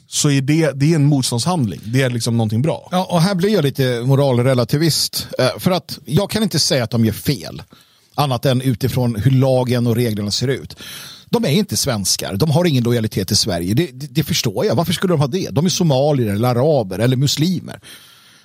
så är det, det är en motståndshandling. Det är liksom någonting bra. Ja, och här blir jag lite moralrelativist. Eh, för att jag kan inte säga att de gör fel. Annat än utifrån hur lagen och reglerna ser ut. De är inte svenskar, de har ingen lojalitet till Sverige. Det, det, det förstår jag. Varför skulle de ha det? De är somalier, eller araber eller muslimer.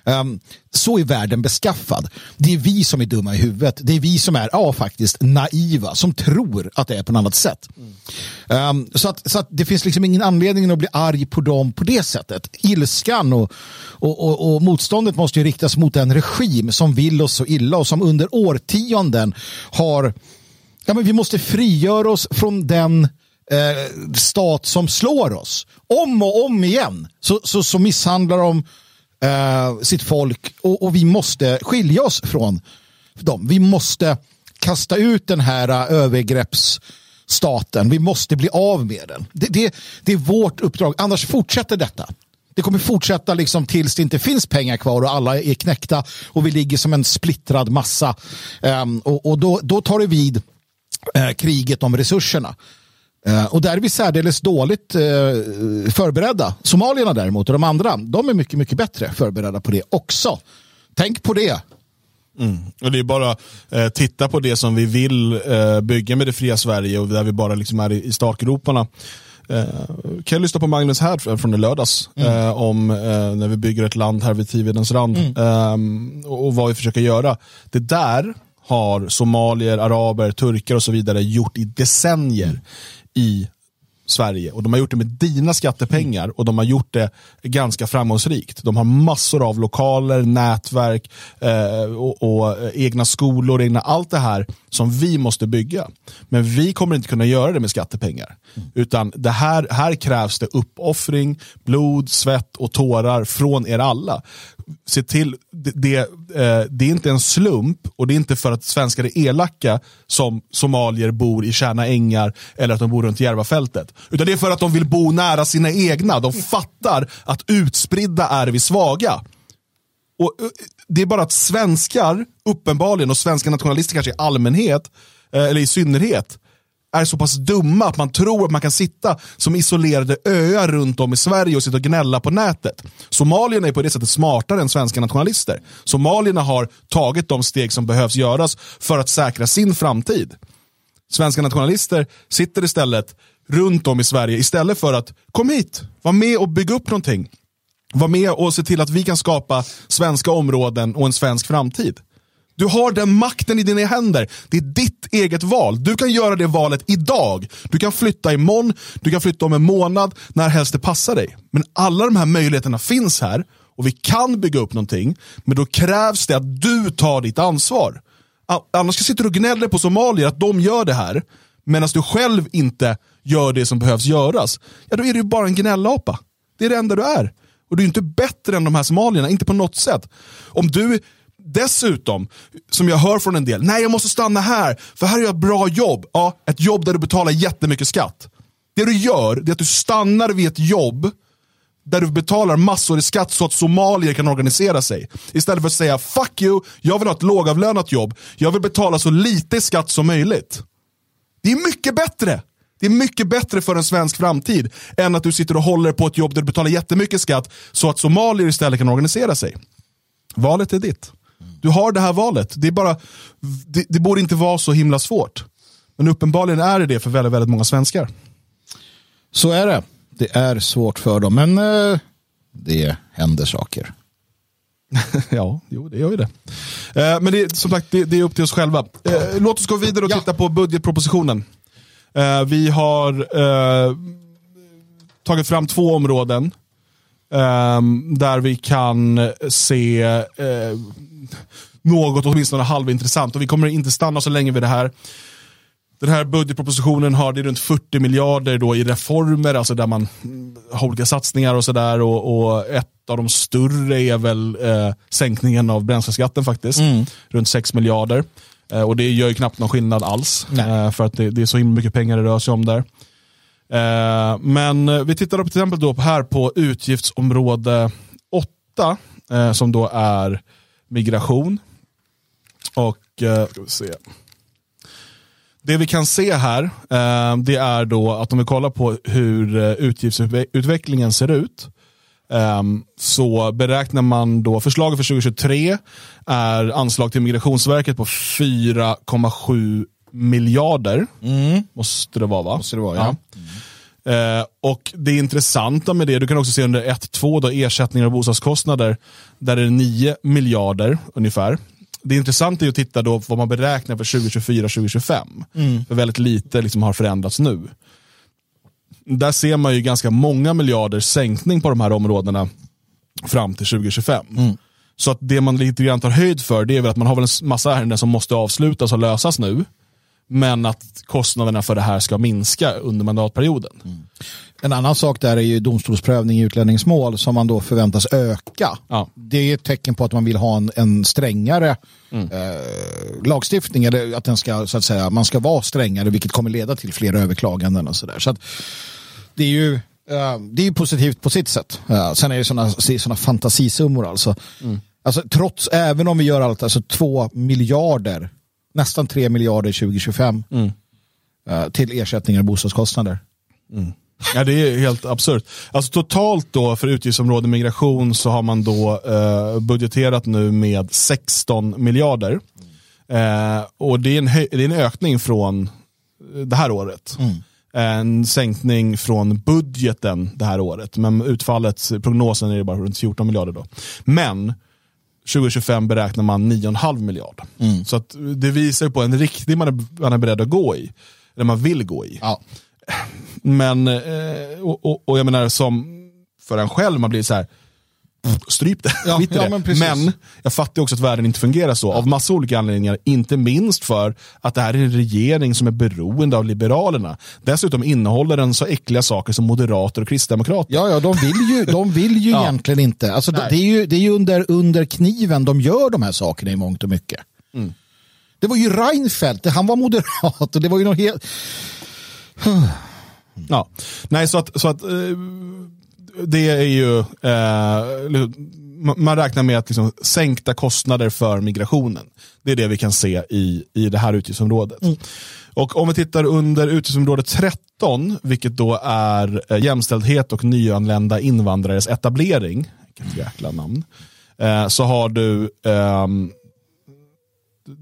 Um, så är världen beskaffad. Det är vi som är dumma i huvudet. Det är vi som är, ja faktiskt, naiva, som tror att det är på något annat sätt. Mm. Um, så att, så att det finns liksom ingen anledning att bli arg på dem på det sättet. Ilskan och, och, och, och motståndet måste ju riktas mot en regim som vill oss så illa och som under årtionden har, ja men vi måste frigöra oss från den eh, stat som slår oss. Om och om igen så, så, så misshandlar de eh, sitt folk och, och, vi måste skilja oss från dem. Vi måste kasta ut den här uh, övergreppsstaten. Vi måste bli av med den. Det, det, det är vårt uppdrag, annars fortsätter detta. Det kommer fortsätta liksom tills det inte finns pengar kvar och alla är knäckta och vi ligger som en splittrad massa. Um, och, och då, då tar det vid uh, kriget om resurserna. Uh, och där är vi särdeles dåligt uh, förberedda. Somalierna däremot och de andra, de är mycket, mycket bättre förberedda på det också. Tänk på det. Mm. Och Det är bara eh, titta på det som vi vill eh, bygga med det fria Sverige och där vi bara liksom är i, i startgroparna. Eh, kan jag lyssna på Magnus här från i lördags mm. eh, om eh, när vi bygger ett land här vid Tivedens rand mm. eh, och, och vad vi försöker göra. Det där har somalier, araber, turkar och så vidare gjort i decennier. Mm i Sverige och de har gjort det med dina skattepengar och de har gjort det ganska framgångsrikt. De har massor av lokaler, nätverk eh, och, och, eh, egna skolor, egna, allt det här som vi måste bygga. Men vi kommer inte kunna göra det med skattepengar. Mm. Utan det här, här krävs det uppoffring, blod, svett och tårar från er alla se till, det, det, eh, det, är inte en slump och det är inte för att svenskar är elaka som somalier bor i Tjärna ängar eller att de bor runt Järvafältet. Utan det är för att de vill bo nära sina egna. De fattar att utspridda är vi svaga. Och eh, Det är bara att svenskar, uppenbarligen, och svenska nationalister kanske i allmänhet, eh, eller i synnerhet, är så pass dumma att man tror att man kan sitta som isolerade öar runt om i Sverige och sitta och gnälla på nätet. Somalierna är på det sättet smartare än svenska nationalister. Somalierna har tagit de steg som behövs göras för att säkra sin framtid. Svenska nationalister sitter istället runt om i Sverige istället för att kom hit, var med och bygga upp någonting. Var med och se till att vi kan skapa svenska områden och en svensk framtid. Du har den makten i dina händer. Det är ditt eget val. Du kan göra det valet idag. Du kan flytta imorgon, du kan flytta om en månad, när helst det passar dig. Men alla de här möjligheterna finns här och vi kan bygga upp någonting. Men då krävs det att du tar ditt ansvar. Annars sitter du och gnäller på somalier att de gör det här, medan du själv inte gör det som behövs göras. Ja, då är du bara en gnällapa. Det är det enda du är. Och du är inte bättre än de här somalierna, inte på något sätt. Om du Dessutom, som jag hör från en del, nej jag måste stanna här, för här har jag ett bra jobb. Ja, ett jobb där du betalar jättemycket skatt. Det du gör, det är att du stannar vid ett jobb där du betalar massor i skatt så att somalier kan organisera sig. Istället för att säga fuck you, jag vill ha ett lågavlönat jobb. Jag vill betala så lite skatt som möjligt. Det är mycket bättre. Det är mycket bättre för en svensk framtid än att du sitter och håller på ett jobb där du betalar jättemycket skatt så att somalier istället kan organisera sig. Valet är ditt. Du har det här valet. Det, är bara, det, det borde inte vara så himla svårt. Men uppenbarligen är det det för väldigt, väldigt många svenskar. Så är det. Det är svårt för dem, men eh, det händer saker. *laughs* ja, jo, det gör ju det. Eh, men det, som sagt, det, det, är upp till oss själva. Eh, låt oss gå vidare och ja. titta på budgetpropositionen. Eh, vi har eh, tagit fram två områden Um, där vi kan se uh, något åtminstone halvintressant. Och vi kommer inte stanna så länge vid det här. Den här budgetpropositionen har det runt 40 miljarder då i reformer, alltså där man har olika satsningar och sådär. Och, och, ett av de större är väl eh, sänkningen av bränsleskatten faktiskt. Mm. Runt 6 miljarder. Eh, och det gör ju knappt någon skillnad alls. Eh, för att det, det, är så himla mycket pengar det rör sig om där. Eh, men vi tittar till exempel då här på utgiftsområde 8 eh, som då är migration. Och eh, ska vi se. Det vi kan se här eh, det är då att om vi kollar på hur eh, utgiftsutvecklingen ser ut eh, så beräknar man då förslaget för 2023 är anslag till Migrationsverket på 4,7 miljarder. Måste det vara va? Måste det vara, ja. Eh, och det intressanta med det, du kan också se under 1-2 då ersättningar och bostadskostnader, där är det 9 miljarder ungefär. Det intressanta är att titta då på vad man beräknar för 2024-2025. Mm. För väldigt lite liksom har förändrats nu. Där ser man ju ganska många miljarder sänkning på de här områdena fram till 2025. Så att det man lite grann tar höjd för det är väl att man har väl en massa ärenden som måste avslutas och lösas nu. Men att kostnaderna för det här ska minska under mandatperioden. En annan sak där är ju domstolsprövning i utlänningsmål som man då förväntas öka. Det är ett tecken på att man vill ha en, en strängare eh, lagstiftning. Eller att den ska, så att säga, man ska vara strängare vilket kommer leda till fler överklaganden och sådär. Så det är ju eh, det är positivt på sitt sätt. Eh, sen är det sådana fantasisummor alltså. alltså. Trots, även om vi gör allt, alltså två miljarder, nästan tre miljarder 2025 eh, till ersättningar och bostadskostnader. Ja, det är helt absurt. Alltså totalt då för utgiftsområde migration så har man då eh, budgeterat nu med 16 miljarder. Eh, och det är, en det är en ökning från eh, det här året. En sänkning från budgeten det här året. Men utfallet, prognosen är bara runt 14 miljarder då. Men 2025 beräknar man 9,5 miljard. Så att det visar på en riktning man är, man är beredd att gå i. Eller man vill gå i. Men, eh, och, och, och jag menar som för en själv, man blir så här stryp det. Ja, ja, det. men men jag fattar också att världen inte fungerar så av massa olika anledningar. Inte minst för att det här är en regering som är beroende av Liberalerna. Dessutom innehåller den så äckliga saker som moderater och kristdemokrater. Ja, ja, de vill ju, de vill ju *laughs* Ja. egentligen inte. Alltså, det, är ju, det är ju under, under kniven de gör de här sakerna i mångt och mycket. Mm. Det var ju Reinfeldt, han var moderat och det var ju något helt... Ja, nej så att, så att eh, det är ju, eh, man räknar med att liksom sänkta kostnader för migrationen. Det är det vi kan se i, i det här utgiftsområdet. Och om vi tittar under utgiftsområde 13, vilket då är eh, jämställdhet och nyanlända invandrares etablering, vilket jäkla namn, eh, så har du ehm,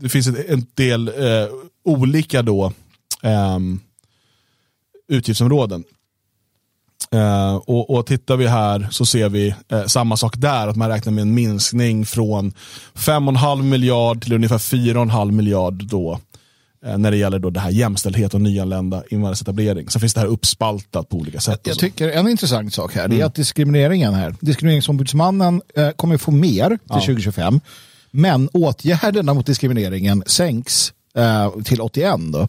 det finns ett- en del eh, olika då ehm, utgiftsområden. Eh, och, och tittar vi här så ser vi eh, samma sak där, att man räknar med en minskning från 5,5 miljard till ungefär 4,5 miljard då. eh, När det gäller då det här jämställdhet och nyanlända invandraretablering. Så finns det här uppspaltat på olika sätt. Jag tycker en intressant sak här Mm. är att diskrimineringen här, diskrimineringsombudsmannen eh, kommer få mer till Ja. 2025, men åtgärderna mot diskrimineringen sänks eh, till 81 då.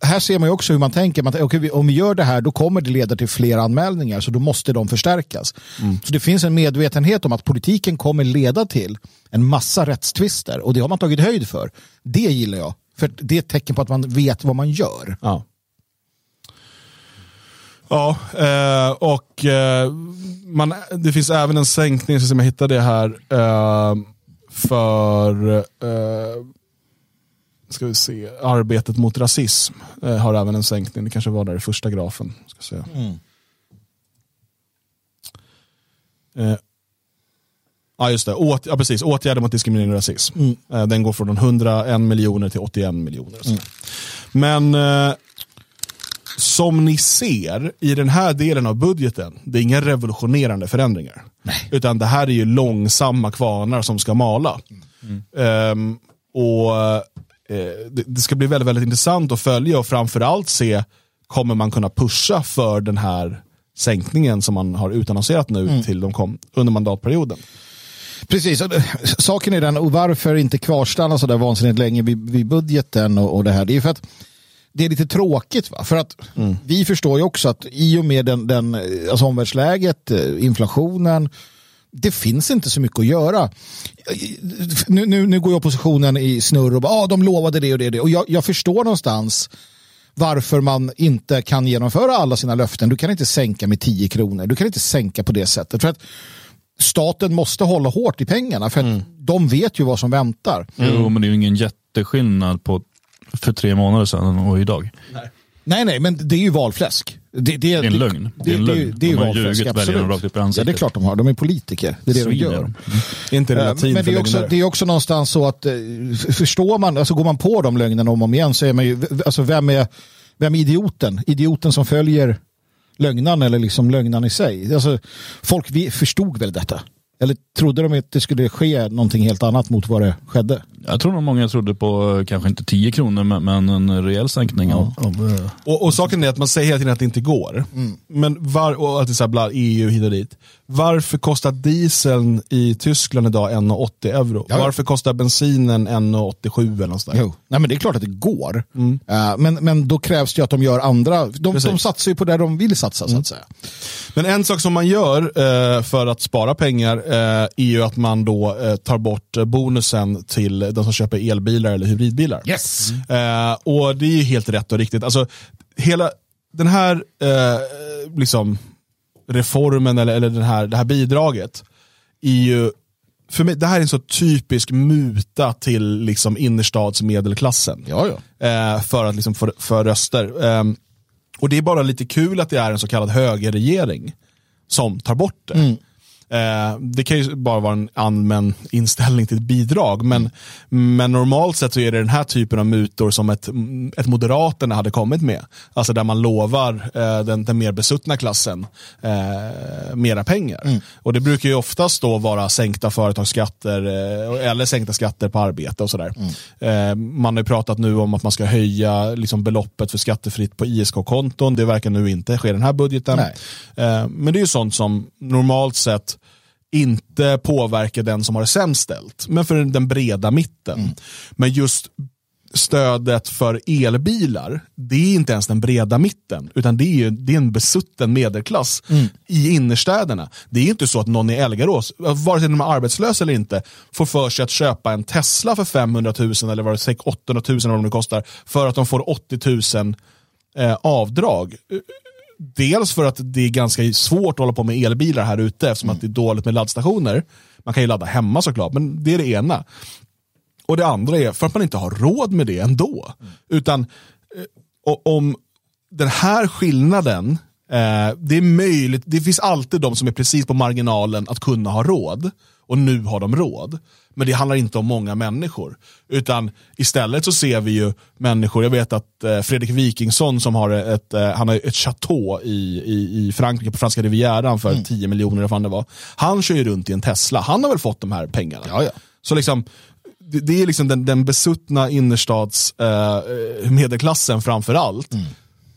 Här ser man också hur man tänker, man, vi- om vi gör det här då kommer det leda till fler anmälningar så då måste de förstärkas. Mm. Så det finns en medvetenhet om att politiken kommer leda till en massa rättstvister och det har man tagit höjd för. Det gillar jag, för det är ett tecken på att man vet vad man gör. Ja. Ja, eh, och eh, man, det finns även en sänkning, som jag hittade det här, eh, för eh, ska vi se, arbetet mot rasism eh, har även en sänkning. Det kanske var där i första grafen. Ska säga. Eh, ja, just det. Åt, ja, precis. Åtgärder mot diskriminering och rasism. Mm. Eh, den går från 101 miljoner till 81 miljoner. så. Men eh, som ni ser i den här delen av budgeten, det är inga revolutionerande förändringar. Utan det här är ju långsamma kvarnar som ska mala. Ehm, och eh, det, det ska bli väldigt, väldigt intressant att följa och framförallt se, kommer man kunna pusha för den här sänkningen som man har utannonserat nu Mm. till de kom, under mandatperioden. Precis, det- saken är den, och varför inte kvarstanna så där vansinnigt länge vid, vid budgeten och, och det här, det är för att det är lite tråkigt. Va? För att vi förstår ju också att i och med den, den, eh, alltså omvärldsläget, eh, inflationen, det finns inte så mycket att göra. Nu, nu, nu går ju oppositionen i snurr och bara, ah, de lovade det och det och det. Och jag, jag förstår någonstans varför man inte kan genomföra alla sina löften. Du kan inte sänka med 10 kronor. Du kan inte sänka på det sättet. För att staten måste hålla hårt i pengarna för att de vet ju vad som väntar. Jo, men det är ju ingen jätteskillnad på för tre månader sedan och idag. Nej, nej, men det är ju valfläsk. Det, Det är en lögn. Det är en lögn. Det, är De har ljugit väljarna absolut. rakt upp i Ja, ansiktet. det är klart de har. De är politiker. Det är det de Svin är gör. de. Är inte det Eh, latin Men det är, också, det är också någonstans så att eh, förstår man, alltså går man på de lögnerna om och om igen så är man ju, alltså vem är, vem är idioten? Idioten som följer lögnan eller liksom lögnan i sig. Alltså, folk vi förstod väl detta? Eller trodde de att det skulle ske någonting helt annat mot vad det skedde? Jag tror nog många trodde på eh, kanske inte 10 kronor men, en rejäl sänkning av, av eh, Och, och saken är att man säger hela tiden att det inte går. Men var, och att det är så här bland EU hit och dit. Varför kostar dieseln i Tyskland idag 1,80 euro? Ja. Varför kostar bensinen 1,87 eller något? Jo. Nej, men det är klart att det går. Eh, men, men då krävs det att de gör andra. De, Precis. de satsar ju på där de vill satsa så att säga. Men en sak som man gör eh, för att spara pengar eh, är ju att man då tar bort bonusen till de som köper elbilar eller hybridbilar. Yes. Eh, och det är ju helt rätt och riktigt. Alltså, hela den här liksom, reformen eller, eller den här, det här bidraget är ju för mig, det här är en så typisk muta till liksom innerstadsmedelklassen. Ja, ja. Eh, för att liksom få för röster. Ehm, och det är bara lite kul att det är en så kallad högerregering som tar bort det. Eh, det kan ju bara vara en allmän inställning till ett bidrag, men, men normalt sett så är det den här typen av mutor som ett, ett Moderaterna hade kommit med. Alltså där man lovar eh, den, den mer besuttna klassen eh, mera pengar. Och det brukar ju oftast då vara sänkta företagsskatter eh, eller sänkta skatter på arbete och sådär. Eh, man har ju pratat nu om att man ska höja liksom, beloppet för skattefritt på ISK-konton. Det verkar nu inte ske i den här budgeten. Nej. Eh, men det är ju sånt som normalt sett inte påverkar den som har det sämst ställt, men för den breda mitten. Men just stödet för elbilar, det är inte ens den breda mitten, utan det är, ju, det är en besutten medelklass i innerstäderna. Det är inte så att någon i Elgarås, vare sig de är arbetslösa eller inte, får för sig att köpa en Tesla för 500 000 eller vad det är, 800 000 eller vad det kostar, för att de får 80 000 eh, avdrag dels för att det är ganska svårt att hålla på med elbilar här ute eftersom att det är dåligt med laddstationer. Man kan ju ladda hemma såklart, men det är det ena. Och det andra är för att man inte har råd med det ändå. Utan eh, om den här skillnaden, eh, det är möjligt, det finns alltid de som är precis på marginalen att kunna ha råd. Och nu har de råd. Men det handlar inte om många människor. Utan istället så ser vi ju människor, jag vet att eh, Fredrik Wikingsson som har ett, eh, han har ett chateau i, i, i Frankrike, på franska rivieran för 10 miljoner vad fan det var. Han kör ju runt i en Tesla, han har väl fått de här pengarna. Ja, ja. Så liksom, det, det är liksom den, den besuttna innerstads eh, medelklassen framför allt.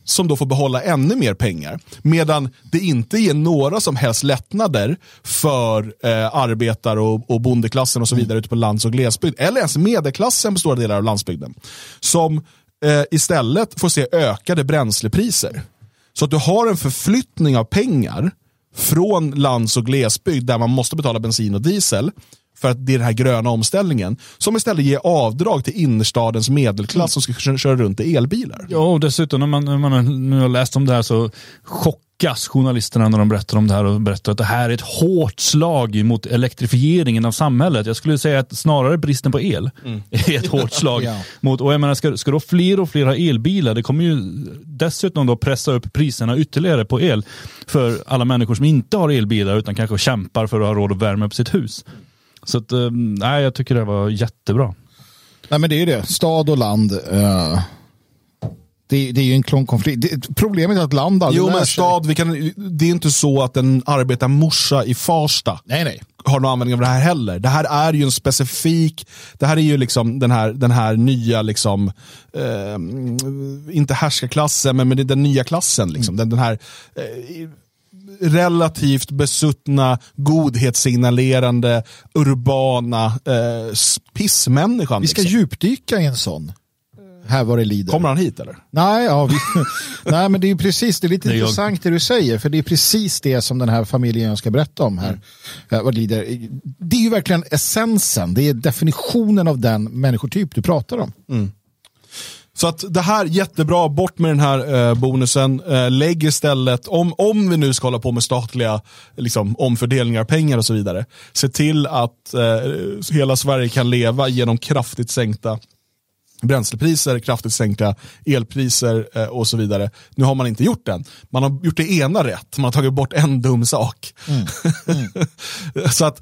Som då får behålla ännu mer pengar. Medan det inte ger några som helst lättnader för eh, arbetar och, och bondeklassen och så vidare ute på lands och glesbygd. Eller ens medelklassen på stora delar av landsbygden. Som eh, istället får se ökade bränslepriser. Så att du har en förflyttning av pengar från lands och glesbygd där man måste betala bensin och diesel för att det är den här gröna omställningen som istället ger avdrag till innerstadens medelklass som ska kö- köra runt i elbilar. Ja, och dessutom när man, när man nu har läst om det här så chockas journalisterna när de berättar om det här och berättar att det här är ett hårt slag mot elektrifieringen av samhället. Jag skulle säga att snarare bristen på el är ett hårt slag. *laughs* Ja. mot, och jag menar, ska, ska då fler och fler ha elbilar, det kommer ju dessutom då pressa upp priserna ytterligare på el för alla människor som inte har elbilar utan kanske kämpar för att ha råd att värma upp sitt hus. Så att, eh, nej, jag tycker det var jättebra. Nej, men det är ju det. Stad och land. eh, det, det är ju en konflikt. Det, problemet är att land aldrig Jo men stad, vi kan, det är inte så att en arbetarmorsa i Farsta Nej, nej. har någon användning av det här heller. Det här är ju en specifik, det här är ju liksom den här, den här nya, liksom, eh, inte härskarklassen, men, men det är den nya klassen. Liksom. Den, den här eh, relativt besuttna, godhetssignalerande, urbana eh, pissmänniskan. Vi ska liksom. djupdyka i en sån. Här var det lider. Kommer han hit eller? Nej, ja, vi, *laughs* nej, men det är ju precis, det är lite Det är jag. intressant det du säger, för det är precis det som den här familjen jag ska berätta om här. eh, vad lider. Det är ju verkligen essensen, det är definitionen av den människotyp du pratar om. Så att det här, jättebra, bort med den här eh, bonusen. Eh, lägg istället, om, om vi nu ska hålla på med statliga liksom, omfördelningar av pengar och så vidare, se till att eh, hela Sverige kan leva genom kraftigt sänkta bränslepriser, kraftigt sänkta elpriser eh, och så vidare. Nu har man inte gjort den. Man har gjort det ena rätt, man har tagit bort en dum sak. *laughs* så att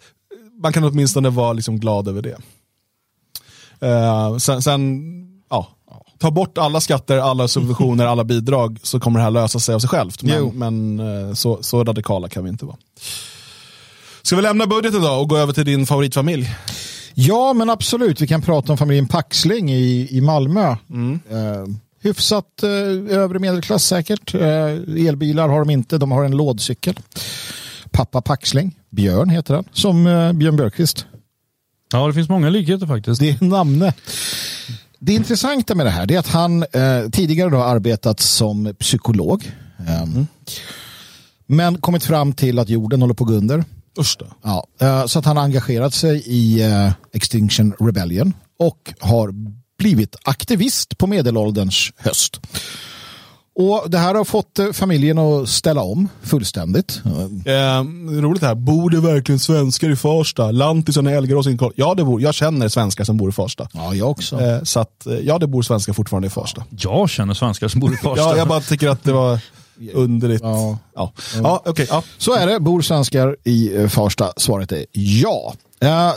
man kan åtminstone vara liksom glad över det. Eh, sen, sen ja, ta bort alla skatter, alla subventioner, *laughs* alla bidrag så kommer det här lösa sig av sig självt. Men, men eh, så, så radikala kan vi inte vara. Ska vi lämna budgeten då och gå över till din favoritfamilj? Ja, men absolut. Vi kan prata om familjen Paxling i, i Malmö. Eh, hyfsat eh, övre medelklass säkert. Eh, elbilar har de inte, de har en lådcykel. Pappa Paxling, Björn heter han, som eh, Björn Björkqvist. Ja, det finns många likheter faktiskt. Det är namnet. Det intressanta med det här är att han eh, tidigare har arbetat som psykolog. Eh, Men kommit fram till att jorden håller på att gå under. Ja, eh, så att han har engagerat sig i eh, Extinction Rebellion och har blivit aktivist på medelålderns höst. Och det här har fått eh, familjen att ställa om fullständigt. Eh, roligt här, bor det verkligen svenskar i Farsta? Lantisarna älgar oss inte. Ja, det bor, jag känner svenskar som bor i Farsta. Ja, jag också. Eh, så att, eh, ja, det bor svenskar fortfarande i Farsta. Jag känner svenskar som bor i Farsta. Ja, jag bara tycker att det var underligt. Ja. Ja, ja. okej. ja. Så är det, bor svenskar i eh, Farsta? Svaret är ja. Eh,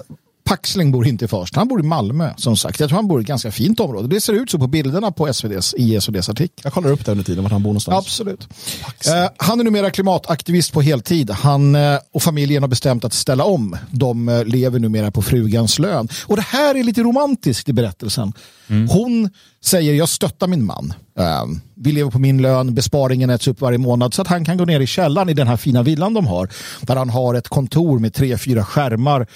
Paxling bor inte i Farsta, han bor i Malmö som sagt. Jag tror han bor i ett ganska fint område. Det ser ut så på bilderna på SVDs, i SVDs artikel. Jag kollar upp det under tiden, vart han bor någonstans. Absolut. Eh, han är numera klimataktivist på heltid. Han eh, och familjen har bestämt att ställa om. De eh, lever numera på frugans lön. Och det här är lite romantiskt i berättelsen. Hon säger jag stöttar min man. Ehm, vi lever på min lön, besparingen äts upp varje månad så att han kan gå ner i källaren i den här fina villan de har. Där han har ett kontor med tre, fyra skärmar,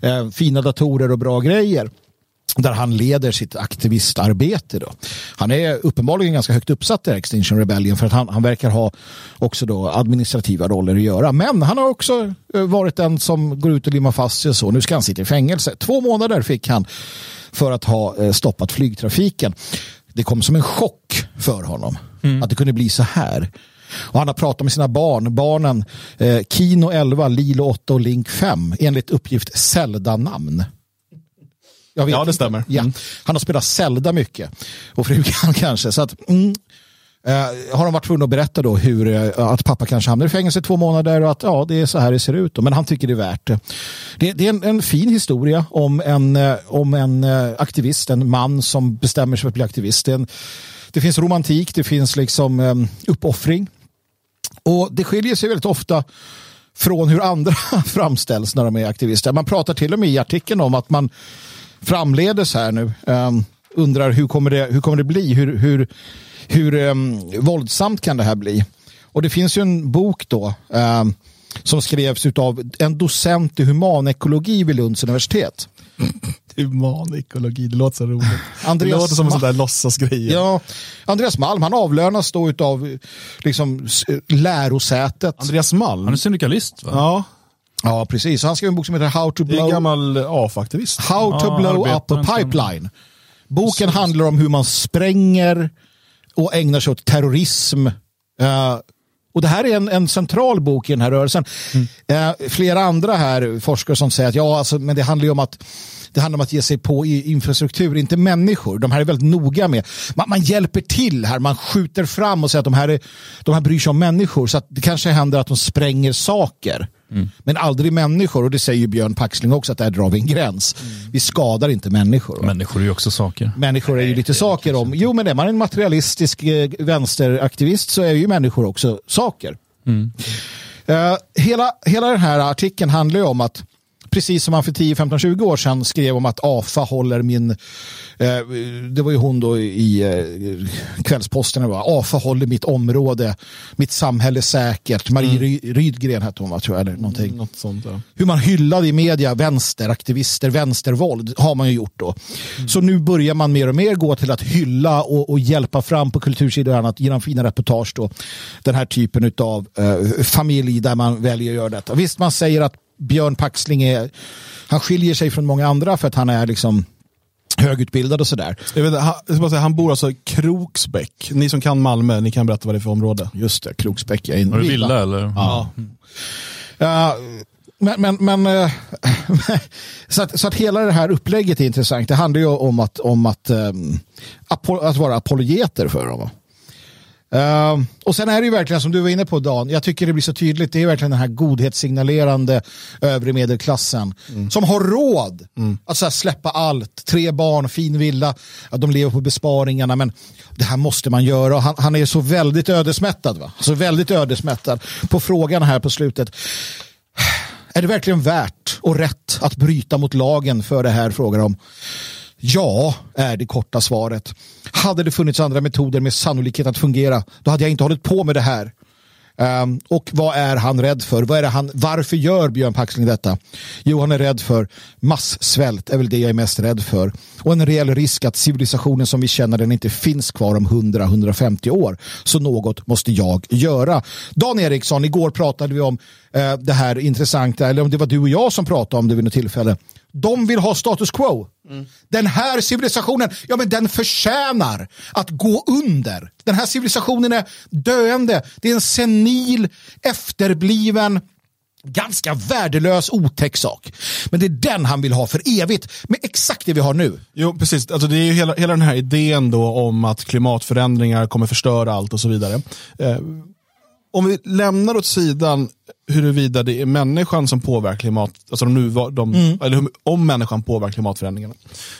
ehm, fina datorer och bra grejer där han leder sitt aktivistarbete. Då. Han är uppenbarligen ganska högt uppsatt i Extinction Rebellion för att han, han verkar ha också då administrativa roller att göra. Men han har också eh, varit den som går ut och limmar fast sig och så. Nu ska han sitta i fängelse. Två månader fick han för att ha eh, stoppat flygtrafiken. Det kom som en chock för honom att det kunde bli så här. Och han har pratat med sina barn, barnen eh, Kino 11, Lilo 8 och Link 5 enligt uppgift Zelda-namn. Jag vet Ja, det inte. stämmer. Ja. Mm. Han har spelat Zelda mycket. Och frugan *laughs* kanske. Så att, mm, eh, har de varit tvungna att berätta då hur, eh, att pappa kanske hamnar i fängelse i två månader och att ja, det är så här det ser ut. Då. Men han tycker det är värt det. Det, det är en, en fin historia om en, eh, om en aktivist, en man som bestämmer sig för att bli aktivist. Det, en, det finns romantik, det finns liksom eh, uppoffring. Och det skiljer sig väldigt ofta från hur andra *laughs* framställs när de är aktivister. Man pratar till och med i artikeln om att man framledes här nu um, undrar hur kommer det, hur kommer det bli? Hur, hur, hur um, våldsamt kan det här bli? Och det finns ju en bok då um, som skrevs av en docent i humanekologi vid Lunds universitet. *laughs* Humanekologi, det låter så roligt. Andreas det låter som en sån där låtsasgrej. Ja, Andreas Malm, han avlönas då av liksom, lärosätet. Andreas Malm? Han är syndikalist va? Ja, Ja, precis. Han skrev en bok som heter How to det är en blow, gammal AFA-aktivist. How to Ja, blow up a pipeline. Boken handlar om hur man spränger och ägnar sig åt terrorism. Eh, och det här är en, en central bok i den här rörelsen. Eh, flera andra här forskare som säger att ja, alltså, men det handlar ju om att det handlar om att ge sig på i infrastruktur, inte människor. De här är väldigt noga med. Man, man hjälper till här, man skjuter fram och säger att de här, är, de här bryr sig om människor. Så att det kanske händer att de spränger saker. Men aldrig människor. Och det säger Björn Paxling också, att där drar vi en gräns. Vi skadar inte människor. va? Människor är ju också saker. Människor är ju lite saker om. Jo, men är man en materialistisk eh, vänsteraktivist så är ju människor också saker. Eh, hela, hela den här artikeln handlar ju om att precis som han för 10, 15, 20 år sedan skrev om att AFA håller min, eh, det var ju hon då i eh, Kvällsposten, va? AFA håller mitt område, mitt samhälle säkert. Marie Ry- Rydgren hette hon va, tror jag, eller någonting Något sånt ja. hur man hyllade i media vänsteraktivister, vänstervåld har man ju gjort då. Så nu börjar man mer och mer gå till att hylla och, och hjälpa fram på kultursidor och annat genom fina reportage då. Den här typen av eh, familj där man väljer att göra detta. Visst, man säger att Björn Paxling är, han skiljer sig från många andra för att han är liksom högutbildad och sådär. Jag vet, han, jag bara säga, han bor alltså i Kroksbäck. Ni som kan Malmö, ni kan berätta vad det är för område. Just det, Kroksbäck är en Var det villa eller? Ja. Ja, men, men, men eh, *laughs* så, att, så att hela det här upplägget är intressant. Det handlar ju om att, om att, um, att vara apologeter för dem. Uh, och sen är det ju verkligen som du var inne på Dan, jag tycker det blir så tydligt, det är verkligen den här godhetssignalerande övre medelklassen mm. som har råd mm. att så släppa allt, tre barn, fin villa, ja, de lever på besparingarna men det här måste man göra och han, han är så väldigt ödesmättad. Va? Så väldigt ödesmättad på frågan här på slutet. Är det verkligen värt och rätt att bryta mot lagen för det här frågan om? Ja, är det korta svaret. Hade det funnits andra metoder med sannolikhet att fungera, då hade jag inte hållit på med det här. Um, och vad är han rädd för? Vad är det han, varför gör Björn Paxling detta? Jo, han är rädd för massvält, är väl det jag är mest rädd för. Och en reell risk att civilisationen som vi känner den inte finns kvar om 100-150 år. Så något måste jag göra. Dan Eriksson, igår pratade vi om uh, det här intressanta, eller om det var du och jag som pratade om det vid något tillfälle. De vill ha status quo. Mm. Den här civilisationen, ja men den förtjänar att gå under. Den här civilisationen är döende. Det är en senil, efterbliven, ganska värdelös, otäck sak. Men det är den han vill ha för evigt, med exakt det vi har nu. Jo, precis. Alltså, det är ju hela, hela den här idén då om att klimatförändringar kommer förstöra allt och så vidare. Eh, om vi lämnar åt sidan huruvida det är människan som påverkar klimat, alltså de nu, de, mm. eller om människan påverkar klimatförändringarna.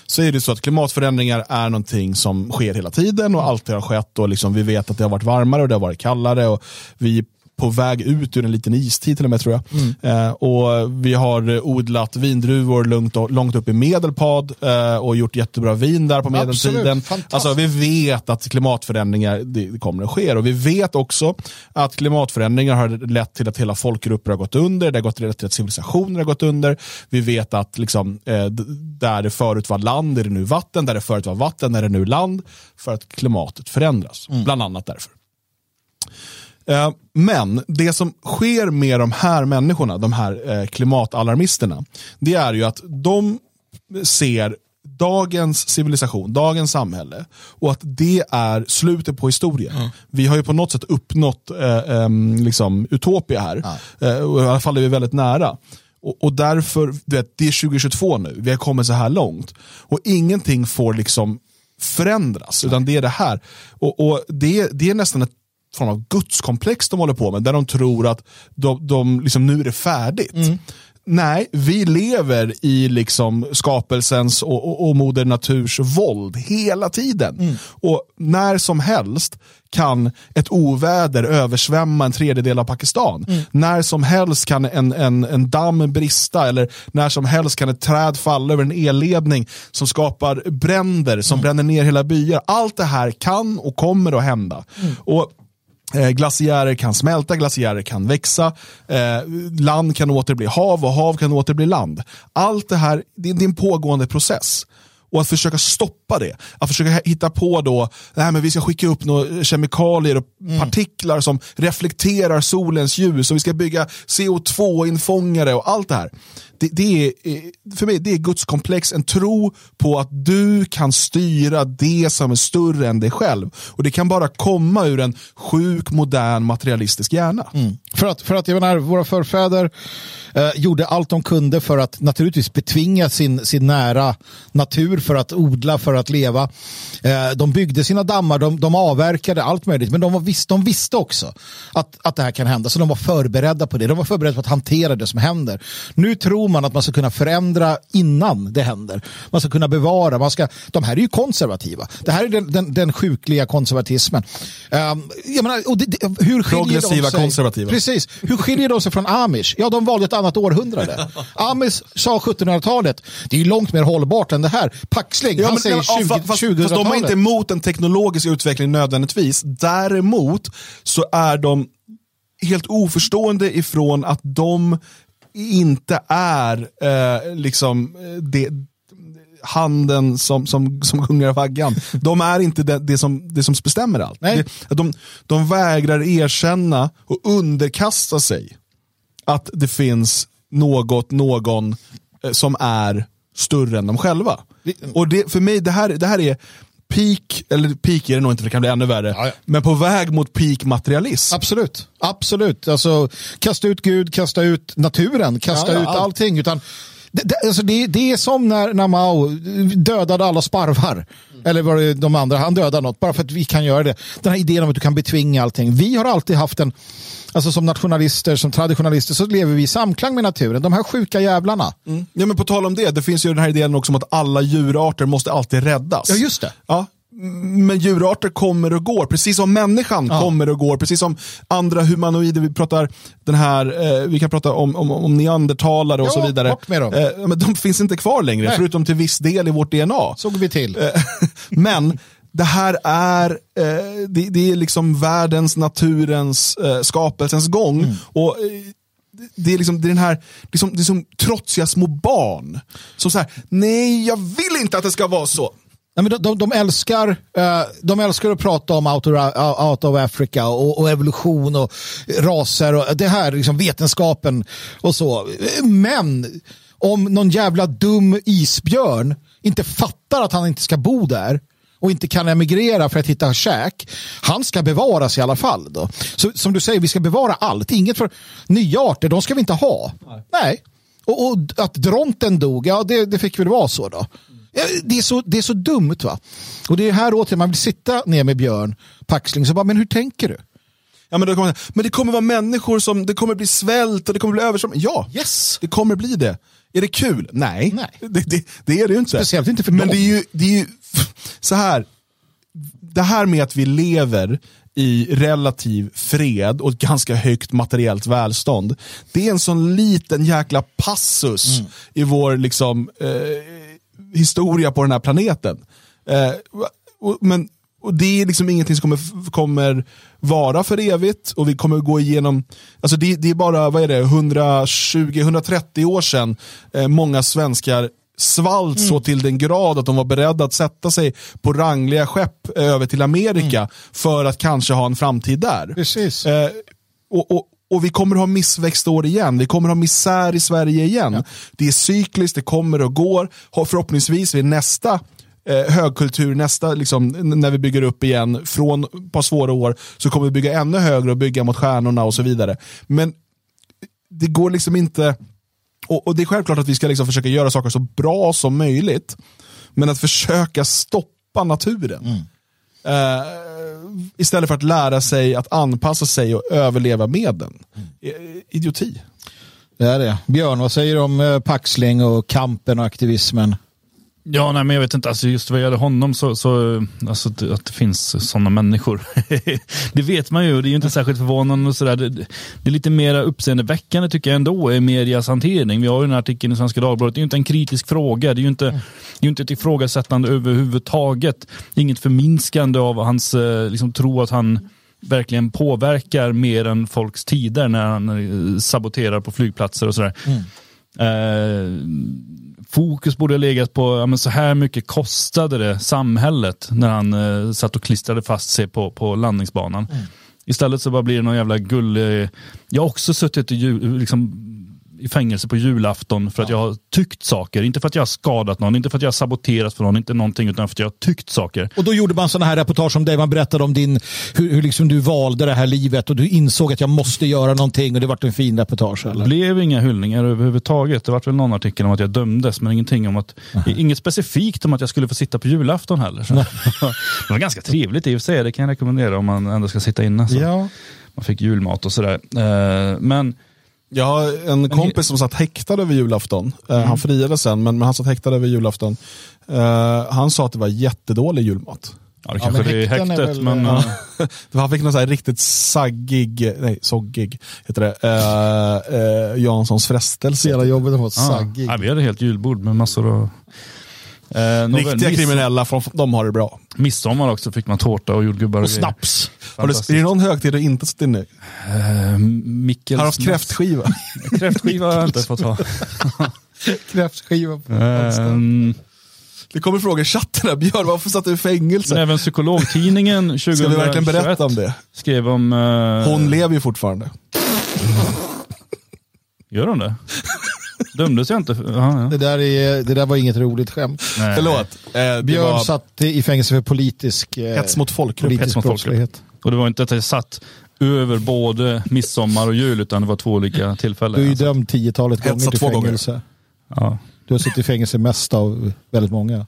Så är det så att klimatförändringar är någonting som sker hela tiden och alltid har skett. och liksom Vi vet att det har varit varmare och det har varit kallare. och Vi på väg ut ur en liten istid till och med tror jag. Mm. Eh, och Vi har odlat vindruvor långt, långt upp i Medelpad eh, och gjort jättebra vin där på medeltiden. Alltså, vi vet att klimatförändringar det kommer att ske och vi vet också att klimatförändringar har lett till att hela folkgrupper har gått under, det har gått till att civilisationer har gått under. Vi vet att liksom, eh, där det förut var land är det nu vatten, där det förut var vatten är det nu land för att klimatet förändras. Mm. Bland annat därför. Eh, men det som sker med de här människorna, de här eh, klimatalarmisterna, det är ju att de ser dagens civilisation, dagens samhälle och att det är slutet på historien. Mm. Vi har ju på något sätt uppnått eh, eh, liksom, utopia här. Mm. Eh, och I alla fall är vi väldigt nära. Och, och därför, vet, det är 2022 nu, vi har kommit så här långt. Och ingenting får liksom förändras, utan det är det här. Och, och det, det är nästan ett form av gudskomplex de håller på med, där de tror att de, de liksom, nu är det färdigt. Mm. Nej, vi lever i liksom skapelsens och, och, och moder naturs våld hela tiden. Mm. Och när som helst kan ett oväder översvämma en tredjedel av Pakistan. Mm. När som helst kan en, en, en damm brista eller när som helst kan ett träd falla över en elledning som skapar bränder som mm. bränner ner hela byar. Allt det här kan och kommer att hända. Mm. Och Eh, glaciärer kan smälta, glaciärer kan växa, eh, land kan åter bli hav och hav kan åter bli land. Allt det här det, det är en pågående process. Och att försöka stoppa det, att försöka hitta på då, nej, men vi ska skicka upp några kemikalier och mm. partiklar som reflekterar solens ljus och vi ska bygga CO2-infångare och allt det här det, det, är, eh, för mig det är Guds komplex, en tro på att du kan styra det som är större än dig själv. Och det kan bara komma ur en sjuk, modern, materialistisk hjärna. Mm. För att, för att jag menar, våra förfäder eh, gjorde allt de kunde för att naturligtvis betvinga sin, sin nära natur, för att odla, för att leva. Eh, de byggde sina dammar, de, de avverkade allt möjligt, men de, var, vis, de visste också att, att det här kan hända, så de var förberedda på det. De var förberedda på att hantera det som händer. Nu tror man att man ska kunna förändra innan det händer. Man ska kunna bevara. Man ska, de här är ju konservativa. Det här är den, den, den sjukliga konservatismen. Um, jag menar, och det, det, hur Progressiva de sig, konservativa. Precis. Hur skiljer de sig från amish? Ja, de valde ett annat århundrade. *laughs* amish sa 1700-talet. Det är ju långt mer hållbart än det här. Paxling, ja, han men, säger 20, fast, 2000-talet. Fast de är inte emot en teknologisk utveckling nödvändigtvis. Däremot så är de helt oförstående ifrån att de inte är eh, liksom eh, det, handen som, som, som gungar vaggan. De är inte det, det, som, det som bestämmer allt. Nej. Det, de, de vägrar erkänna och underkasta sig att det finns något, någon eh, som är större än de själva. Och det, för mig, det här, det här är peak, eller peak är det nog inte för det kan bli ännu värre, men på väg mot peak materialism. Absolut, absolut. Alltså, kasta ut Gud, kasta ut naturen, kasta Ja, ja, ut allt. allting. Utan, det, det, alltså det, det är som när, när Mao dödade alla sparvar. Eller var det de andra, han dödade något bara för att vi kan göra det. Den här idén om att du kan betvinga allting. Vi har alltid haft en, alltså som nationalister, som traditionalister så lever vi i samklang med naturen. De här sjuka jävlarna. Mm. Ja, men på tal om det, det finns ju den här idén också om att alla djurarter måste alltid räddas. Ja, just det. Ja. Men djurarter kommer och går, precis som människan kommer och går, precis som andra humanoider. Vi pratar den här, eh, vi kan prata om, om, om neandertalare och Ja, så vidare. med dem. Eh, men de finns inte kvar längre, Nej. förutom till viss del i vårt DNA. Såg vi till. Eh, *laughs* Men det här är, eh, det, det är liksom världens, naturens, eh, skapelsens gång. Mm. Och eh, det är liksom det är den här, det är som, det är som trotsiga små barn. Som så här, nej jag vill inte att det ska vara så. Nej, men de, de, de, älskar, eh, de älskar att prata om out of, out of Africa och, och evolution och raser och det här, liksom vetenskapen och så. Men om någon jävla dum isbjörn inte fattar att han inte ska bo där och inte kan emigrera för att hitta käk. Han ska bevaras i alla fall. Då. Så, som du säger, vi ska bevara allt. Inget för nya arter, de ska vi inte ha. Nej. Och, och att dronten dog, ja det, det fick väl vara så då. Det är så, det är så dumt va. Och det är här återigen, man vill sitta ner med Björn Paxling så bara, men hur tänker du? Ja, men, det kommer, men det kommer vara människor som, det kommer bli svält och det kommer bli översvämning. Ja, yes. det kommer bli det. Är det kul? Nej, Nej. *laughs* Det, det, det är det ju inte. Speciellt inte för Men det är, ju, det är ju så här, det här med att vi lever i relativ fred och ett ganska högt materiellt välstånd. Det är en sån liten jäkla passus Mm. i vår liksom, eh, historia på den här planeten. Eh, och, men, och det är liksom ingenting som kommer, kommer vara för evigt och vi kommer gå igenom, alltså det, det är bara vad är det, 120-130 år sedan eh, många svenskar svalt så till den grad att de var beredda att sätta sig på rangliga skepp över till Amerika för att kanske ha en framtid där. Precis. Eh, och, och, och vi kommer ha missväxtår igen, vi kommer ha misär i Sverige igen. Det är cykliskt, det kommer och går. Förhoppningsvis vid nästa eh, högkultur, nästa, liksom, när vi bygger upp igen från ett par svåra år, så kommer vi bygga ännu högre och bygga mot stjärnorna och så vidare. Men det går liksom inte, och, och det är självklart att vi ska liksom försöka göra saker så bra som möjligt, men att försöka stoppa naturen. Eh, istället för att lära sig att anpassa sig och överleva med den. Eh, Idioti. Det är det. Björn, vad säger du om eh, Paxling och kampen och aktivismen? Ja, nej, men jag vet inte, alltså just vad gäller honom så, så alltså, att, det finns sådana människor. *laughs* det vet man ju, det är ju inte särskilt förvånande och sådär. Det, det är lite mer uppseendeväckande tycker jag ändå i medias hantering. Vi har ju den här artikeln i Svenska Dagbladet, det är ju inte en kritisk fråga, det är ju inte, det är inte ett ifrågasättande överhuvudtaget. Inget förminskande av hans eh, liksom, tro att han verkligen påverkar mer än folks tider när han eh, saboterar på flygplatser och sådär. Eh, fokus borde ha legat på, ja, men så här mycket kostade det samhället när han eh, satt och klistrade fast sig på, på landningsbanan. Istället så bara blir det någon jävla gull... Eh, jag har också suttit jul, liksom, i fängelse på julafton för att jag har tyckt saker. Inte för att jag har skadat någon, inte för att jag har saboterat för någon, inte någonting, utan för att jag har tyckt saker. Och då gjorde man sådana här reportage om dig, man berättade om din, hur, hur liksom du valde det här livet och du insåg att jag måste göra någonting och det vart en fin reportage. Det Eller? blev inga hyllningar överhuvudtaget. Det var väl någon artikel om att jag dömdes, men ingenting om att, inget specifikt om att jag skulle få sitta på julafton heller. Så. *laughs* det var ganska trevligt i och för sig, det kan jag rekommendera om man ändå ska sitta inne. Så. Ja. Man fick julmat och sådär. Eh, Men Jag har en kompis som satt häktad över julafton. Eh, Mm. Han friades sen, men, men han satt häktad över julafton. Eh, han sa att det var jättedålig julmat. Ja, det kanske men det är häkten är häktet, väl, men... ja. eh, *laughs* han fick någon så här riktigt saggig, nej soggig, heter det, eh, eh, Janssons frestelse. Jävla jobbigt att vara ja. saggig. Ja, vi hade helt julbord med massor av... Eh, Riktiga kriminella, från, de har det bra. Midsommar också fick man tårta och jordgubbar Och snaps. Har du, är det någon högtid du inte suttit inne i? Eh, Mikkels Har du haft kräftskiva? *laughs* Kräftskiva har jag inte fått ha. *laughs* Kräftskiva på Ehm, Det kommer frågor i chatten här, Björn varför satt du i fängelse? Men även psykologtidningen 2021 *laughs* Ska vi verkligen berätta om det? skrev om... eh, Hon lever ju fortfarande. Gör hon det? Dömdes jag inte? för- Ja, ja. Det där, är, det där var inget roligt skämt. Nej. Förlåt. Eh, Björn var satt i fängelse för politisk, eh, hets mot folkgrupp. politisk Hets mot folkgrupp. brottslighet. Och det var inte att jag satt över både midsommar och jul utan det var två olika tillfällen. Du är ju dömd tiotalet gånger till två gånger. fängelse. ja, Du har suttit i fängelse mest av väldigt många.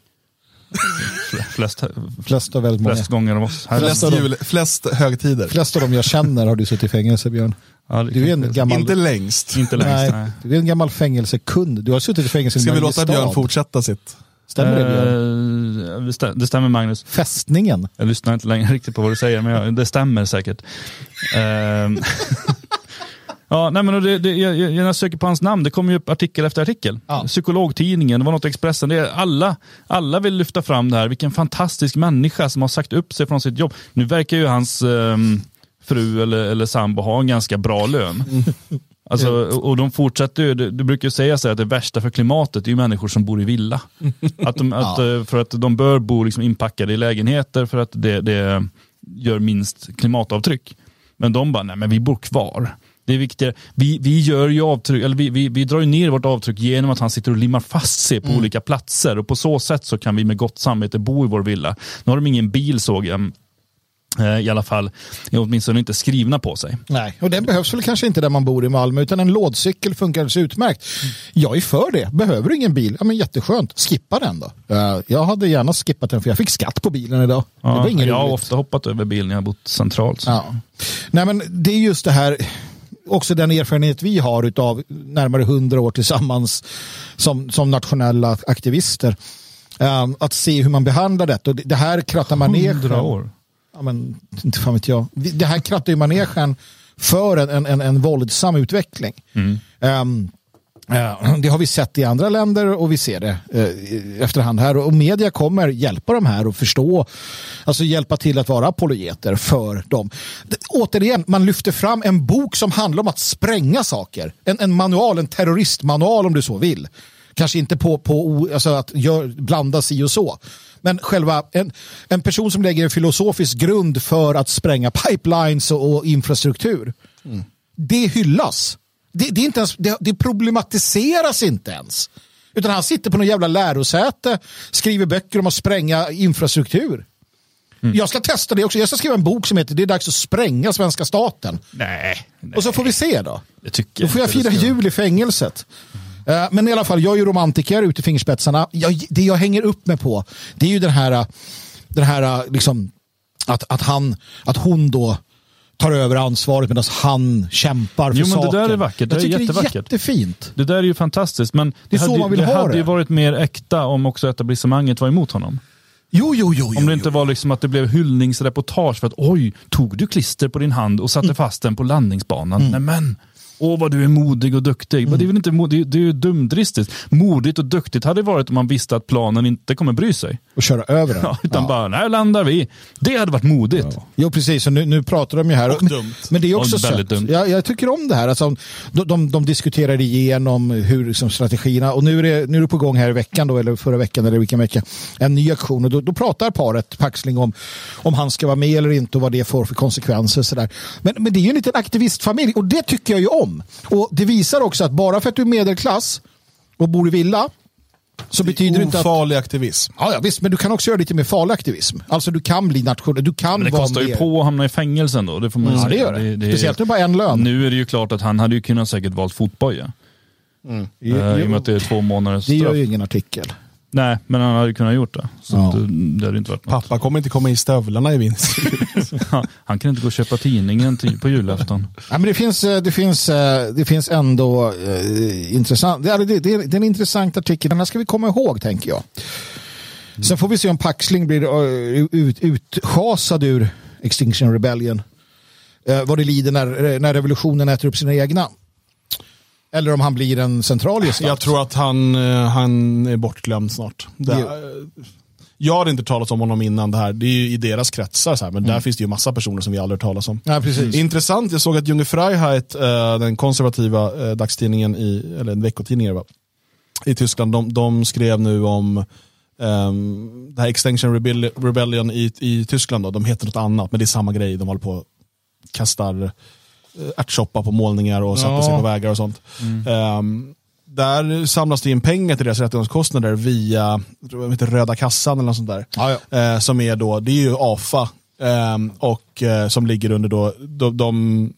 Flest, Flest av väldigt många. flest gånger av oss. Här. Flest, jul, flest högtider. Flest av dem jag känner har du suttit i fängelse Björn. Ja, det Du är en gammal, Inte längst. Inte längst, nej. nej, du är en gammal fängelsekund. Du har suttit i fängelse i Ska vi låta Mariestad. Björn fortsätta sitt? Stämmer det Björn? Eh, det stämmer, det stämmer Magnus. Fästningen. Jag lyssnar inte längre riktigt på vad du säger, men jag, det stämmer säkert. Ja, nej, men det, det, jag, jag, jag söker på hans namn, det kommer ju upp artikel efter artikel. Ja. Psykologtidningen, det var något Expressen. Det är alla, alla vill lyfta fram det här. Vilken fantastisk människa som har sagt upp sig från sitt jobb. Nu verkar ju hans ehm, fru eller, eller sambo ha en ganska bra lön. *laughs* Alltså, och de fortsätter ju, du, brukar ju säga så här att det värsta för klimatet är ju människor som bor i villa. *laughs* Att de, att, eh, För att de bör bo liksom inpackade i lägenheter för att det, det gör minst klimatavtryck. Men de bara, nej men vi bor kvar. Det är viktigare. Vi, vi gör ju avtryck, eller vi, vi, vi drar ju ner vårt avtryck genom att han sitter och limmar fast sig på olika platser och på så sätt så kan vi med gott samvete bo i vår villa. Nu har de ingen bil såg jag, eh, i alla fall, åtminstone inte skrivna på sig. Nej, och den behövs väl kanske inte där man bor i Malmö, utan en lådcykel funkar alldeles utmärkt. Jag är för det. Behöver du ingen bil? Ja, men jätteskönt. Skippa den då. Eh, Jag hade gärna skippat den för jag fick skatt på bilen idag. Ja, jag har ofta hoppat över bil när jag har bott centralt. Ja. Nej, men det är just det här, också den erfarenhet vi har av närmare hundra år tillsammans som, som nationella aktivister. Eh, att se hur man behandlar det. Och det- det här krattar manegen. Hundra år. Ja, men, inte fan vet jag. Det här krattar ju manegen för en, en, en, en våldsam utveckling. Ehm, eh, det har vi sett i andra länder och vi ser det eh, efterhand här. Och media kommer hjälpa de här att förstå, alltså hjälpa till att vara apologeter för dem. Återigen, man lyfter fram en bok som handlar om att spränga saker. En, en manual, en terroristmanual om du så vill. Kanske inte på, på alltså att gör, blanda si och så. Men själva en, en person som lägger en filosofisk grund för att spränga pipelines och, och infrastruktur. Det hyllas. Det, det, är inte ens, det, det problematiseras inte ens. Utan han sitter på någon jävla lärosäte, skriver böcker om att spränga infrastruktur. Jag ska testa det också. Jag ska skriva en bok som heter Det är dags att spränga svenska staten. Nej, Och så får vi se då. det tycker Då får jag fira jul i fängelset. Eh, Men i alla fall, jag är ju romantiker ute i fingerspetsarna. Jag, det jag hänger upp mig på, det är ju den här, den här liksom, att, att, han, att hon då tar över ansvaret medan han kämpar för Jo, men det saken. där är vackert. Det Jag är tycker jättevackert. det är jättefint. Det där är ju fantastiskt, men Det är så hade, man vill det ha hade det. ju varit mer äkta om också etablissemanget var emot honom. Jo, jo, jo. Om det inte jo. var liksom att det blev hyllningsreportage för att oj, tog du klister på din hand och satte fast den på landningsbanan? Mm. Nej men, åh vad du är modig och duktig. Men det är väl inte mod- det är, det är ju dumdristigt. Modigt och duktigt hade det varit om man visste att planen inte kommer bry sig. Och köra över den. Ja, utan bara, här landar vi. Det hade varit modigt. Jo, precis. Och nu, nu pratar de ju här. Och dumt. Men det är också sött. dumt. Jag, jag tycker om det här. Alltså, de, de, de diskuterar igenom hur liksom, strategierna och nu är, det, nu är det på gång här i veckan då, eller förra veckan eller vilken vecka. En ny aktion och då, då pratar paret Paxling om om han ska vara med eller inte och vad det får för konsekvenser. Så där. Men, men det är ju en liten aktivistfamilj och det tycker jag ju om. Och det visar också att bara för att du är medelklass och bor i villa så betyder det inte att Ofarlig aktivism. Ja, ja, visst, men du kan också göra lite mer farlig aktivism. Alltså du kan bli nationell, du kan Men det vara kostar ju mer. på att hamna i fängelsen då. Det får man ju Ja, det gör det. Speciellt med bara en lön. Nu är det ju klart att han hade ju kunnat säkert valt fotboja. Jo, Eh, I och med att det är två månaders Det gör straff. ju ingen artikel. Nej, men han hade kunnat gjort det. Så Ja. att, eh, det hade inte varit något. Pappa kommer inte komma i stövlarna i vinst. *laughs* Han kan inte gå och köpa tidningen till, på julafton. *laughs* Ja, men det, finns, eh, det, finns, eh, det finns ändå eh, intressant. Det är, det, det, är, det är en intressant artikel. Den här ska vi komma ihåg, tänker jag. Sen får vi se om Paxling blir ut, utschasad ur Extinction Rebellion. Eh, vad det lider när, när revolutionen äter upp sina egna. Eller om han blir en central gestalt. Jag tror att han, eh, han är bortglömd snart. Det, jag hade inte talat om honom innan det här. Det är ju i deras kretsar, så här, men där finns det ju massa personer som vi aldrig hört talas om. Ja, precis. Intressant, jag såg att Junge Freiheit, eh, den konservativa eh, dagstidningen, i, eller en veckotidning va? i Tyskland, de, de skrev nu om um, det här Extinction Rebellion, i, i Tyskland. Då. De heter något annat, men det är samma grej. De håller på och kastar ärtsoppa på målningar och sätter Ja. sig på vägar och sånt. Ehm, där samlas det in pengar till deras rättegångskostnader via heter Röda kassan eller något sånt där. Ja, ja. Eh, som är då, det är ju AFA eh, och eh, som ligger under då, de, de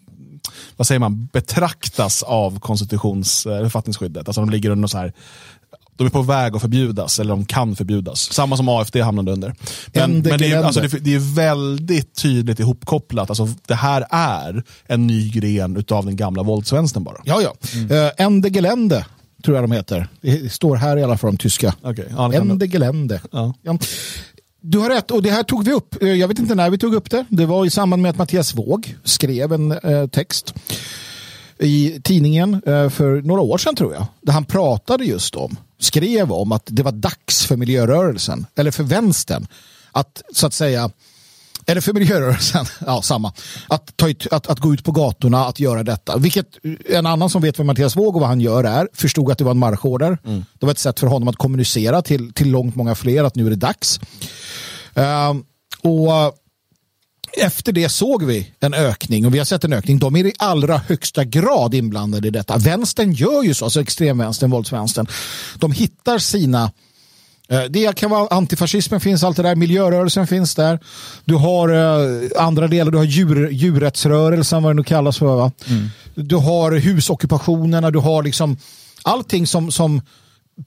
vad säger man, betraktas av konstitutions eh, författningsskyddet. Alltså de ligger under så här de är på väg att förbjudas, eller de kan förbjudas. Samma som AFD hamnade under. Men, men det, är, alltså, det, är väldigt tydligt ihopkopplat. Alltså, det här är en ny gren utav den gamla våldsvänstern bara. Ja, ja. Mm. Ende Gelände tror jag de heter. Det står här i alla fall om tyska. Okay. Ja, Ende Gelände. Ja. Ja. Du har rätt och det här tog vi upp. Eh, Jag vet inte när vi tog upp det. Det var i samband med att Mattias Våg skrev en eh, text i tidningen eh, för några år sedan tror jag. Där han pratade just om, skrev om att det var dags för miljörörelsen, eller för vänstern, att så att säga eller för miljörörelsen, *laughs* ja samma, att, ta ut, att, att gå ut på gatorna, att göra detta. Vilket en annan som vet vad Mattias Våg och vad han gör är, förstod att det var en marschorder. Det var ett sätt för honom att kommunicera till, till långt många fler att nu är det dags. Ehm, och efter det såg vi en ökning och vi har sett en ökning. De är i allra högsta grad inblandade i detta. Vänstern gör ju så, alltså extremvänstern, våldsvänstern. De hittar sina eh, det kan vara antifascismen finns, allt det där, miljörörelsen finns där. Du har eh, andra delar, du har djur, djurrättsrörelsen, vad det nu kallas för. Va? Du har husockupationerna, du har liksom allting som, som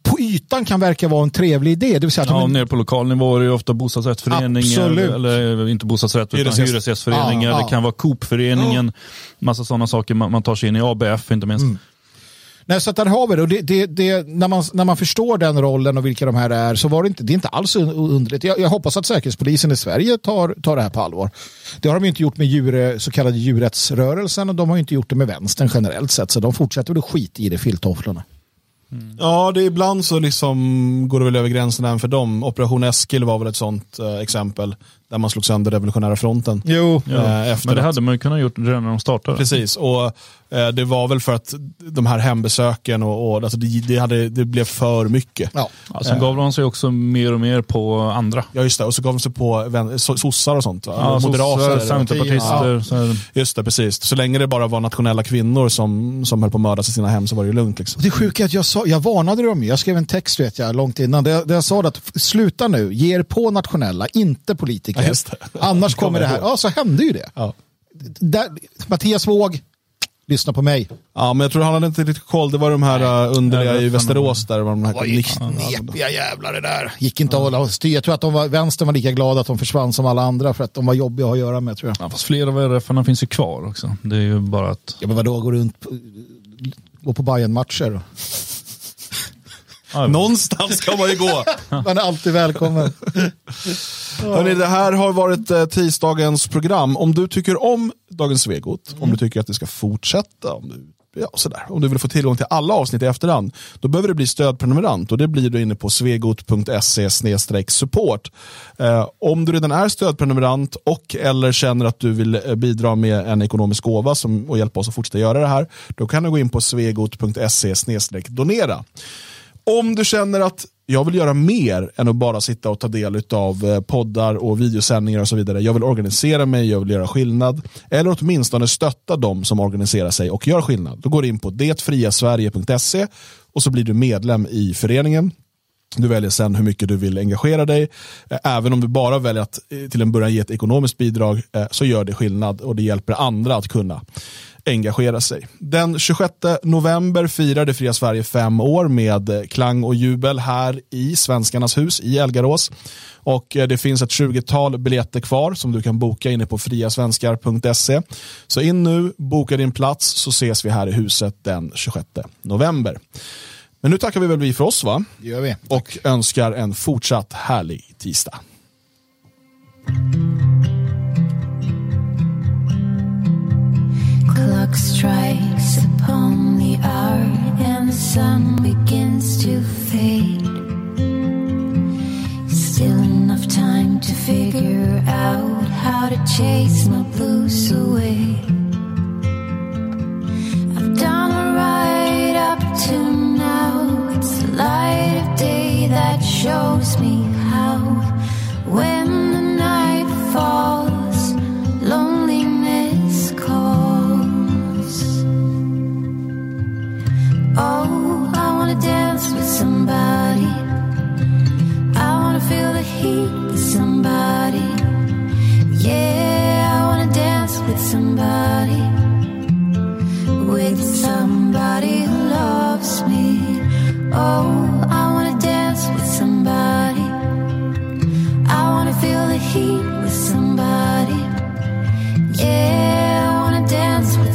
på ytan kan verka vara en trevlig idé. Det vill säga att Ja, de, nere på lokal nivå är det ofta bostadsrättsföreningar, Absolut. eller, inte bostadsrätt utan Hyresgäst. hyresgästföreningar. Ja, ja. Det kan vara Coop-föreningen, massa sådana saker. Man, man tar sig in i ABF inte minst. Nej, så att där har vi det. Och det, det, det när, man, när man förstår den rollen och vilka de här är så var det inte, det är inte alls un- underligt. Jag, jag hoppas att Säkerhetspolisen i Sverige tar, tar det här på allvar. Det har de inte gjort med djur, så kallade djurrättsrörelsen och de har inte gjort det med vänstern generellt sett. Så de fortsätter väl skit i det, Ja, det är ibland så liksom går det väl över gränsen även för dem. Operation Eskil var väl ett sånt eh, exempel. Där man slog sönder revolutionära fronten. Jo. Ja, Eh, efter men det att- hade man ju kunnat gjort redan när de startade. Precis, och eh, det var väl för att de här hembesöken och, och alltså det, det, hade, det blev för mycket. Ja. Ja, sen gav de sig också mer och mer på andra. Ja just det, och så gav de sig på vän, so- sossar och sånt. Ja, Moderater. centerpartister. Här, Just det, precis. Så länge det bara var nationella kvinnor som, som höll på att mördas i sina hem så var det ju lugnt. Liksom. Och det sjuka är att jag, sa, jag varnade dem ju. Jag skrev en text vet jag, långt innan där, där jag sa att sluta nu, ge er på nationella, inte politiker. Ja, just det. Annars Kommer det här. Ja, så hände ju det. Ja. Där, Mattias Våg, lyssna på mig. ja, men jag tror han hade inte riktigt koll. Det var de här uh, underliga i Västerås där. Var de här Det knepiga jävlar det där. Gick inte att hålla styr. Jag tror att de var, vänstern var lika glada att de försvann som alla andra för att de var jobbiga att att göra med tror jag. ja, fast flera av RF finns ju kvar också. Det är ju bara att... Ja men vadå, gå runt, på- gå på bayern matcher Ja, Någonstans ska man ju gå. *laughs* Man är alltid välkommen. Hörrni, det här har varit eh, tisdagens program. Om du tycker om Dagens Svegot, om du tycker att det ska fortsätta, om du, ja, sådär. om du vill få tillgång till alla avsnitt i efterhand, då behöver du bli stödprenumerant och det blir du inne på svegot.se support. Eh, om du redan är stödprenumerant och eller känner att du vill eh, bidra med en ekonomisk gåva som, och hjälpa oss att fortsätta göra det här, då kan du gå in på svegot.se donera. Om du känner att jag vill göra mer än att bara sitta och ta del av eh, poddar och videosändningar och så vidare. Jag vill organisera mig, jag vill göra skillnad. Eller åtminstone stötta de som organiserar sig och gör skillnad. Då går du in på detfriasverige.se och så blir du medlem i föreningen. Du väljer sen hur mycket du vill engagera dig. Eh, även om du bara väljer att eh, till en början ge ett ekonomiskt bidrag så gör det skillnad och det hjälper andra att kunna engagera sig. Den 26 november firar det fria Sverige fem år med eh, klang och jubel här i Svenskarnas hus i Elgarås. Och eh, det finns ett 20-tal biljetter kvar som du kan boka inne på friasvenskar.se. Så in nu, boka din plats så ses vi här i huset den 26 november. Men nu tackar vi väl vi för oss va? Det gör vi. Och önskar en fortsatt härlig tisdag. Clock strikes upon the hour and the sun begins to fade. Still enough time to figure out how to chase my blues away. I've done right up to now. It's the light of day that shows me how. When the night falls, somebody. I wanna feel the heat with somebody. Yeah, I wanna dance with somebody. With somebody who loves me. Oh, I wanna dance with somebody. I wanna feel the heat with somebody. Yeah, I wanna dance with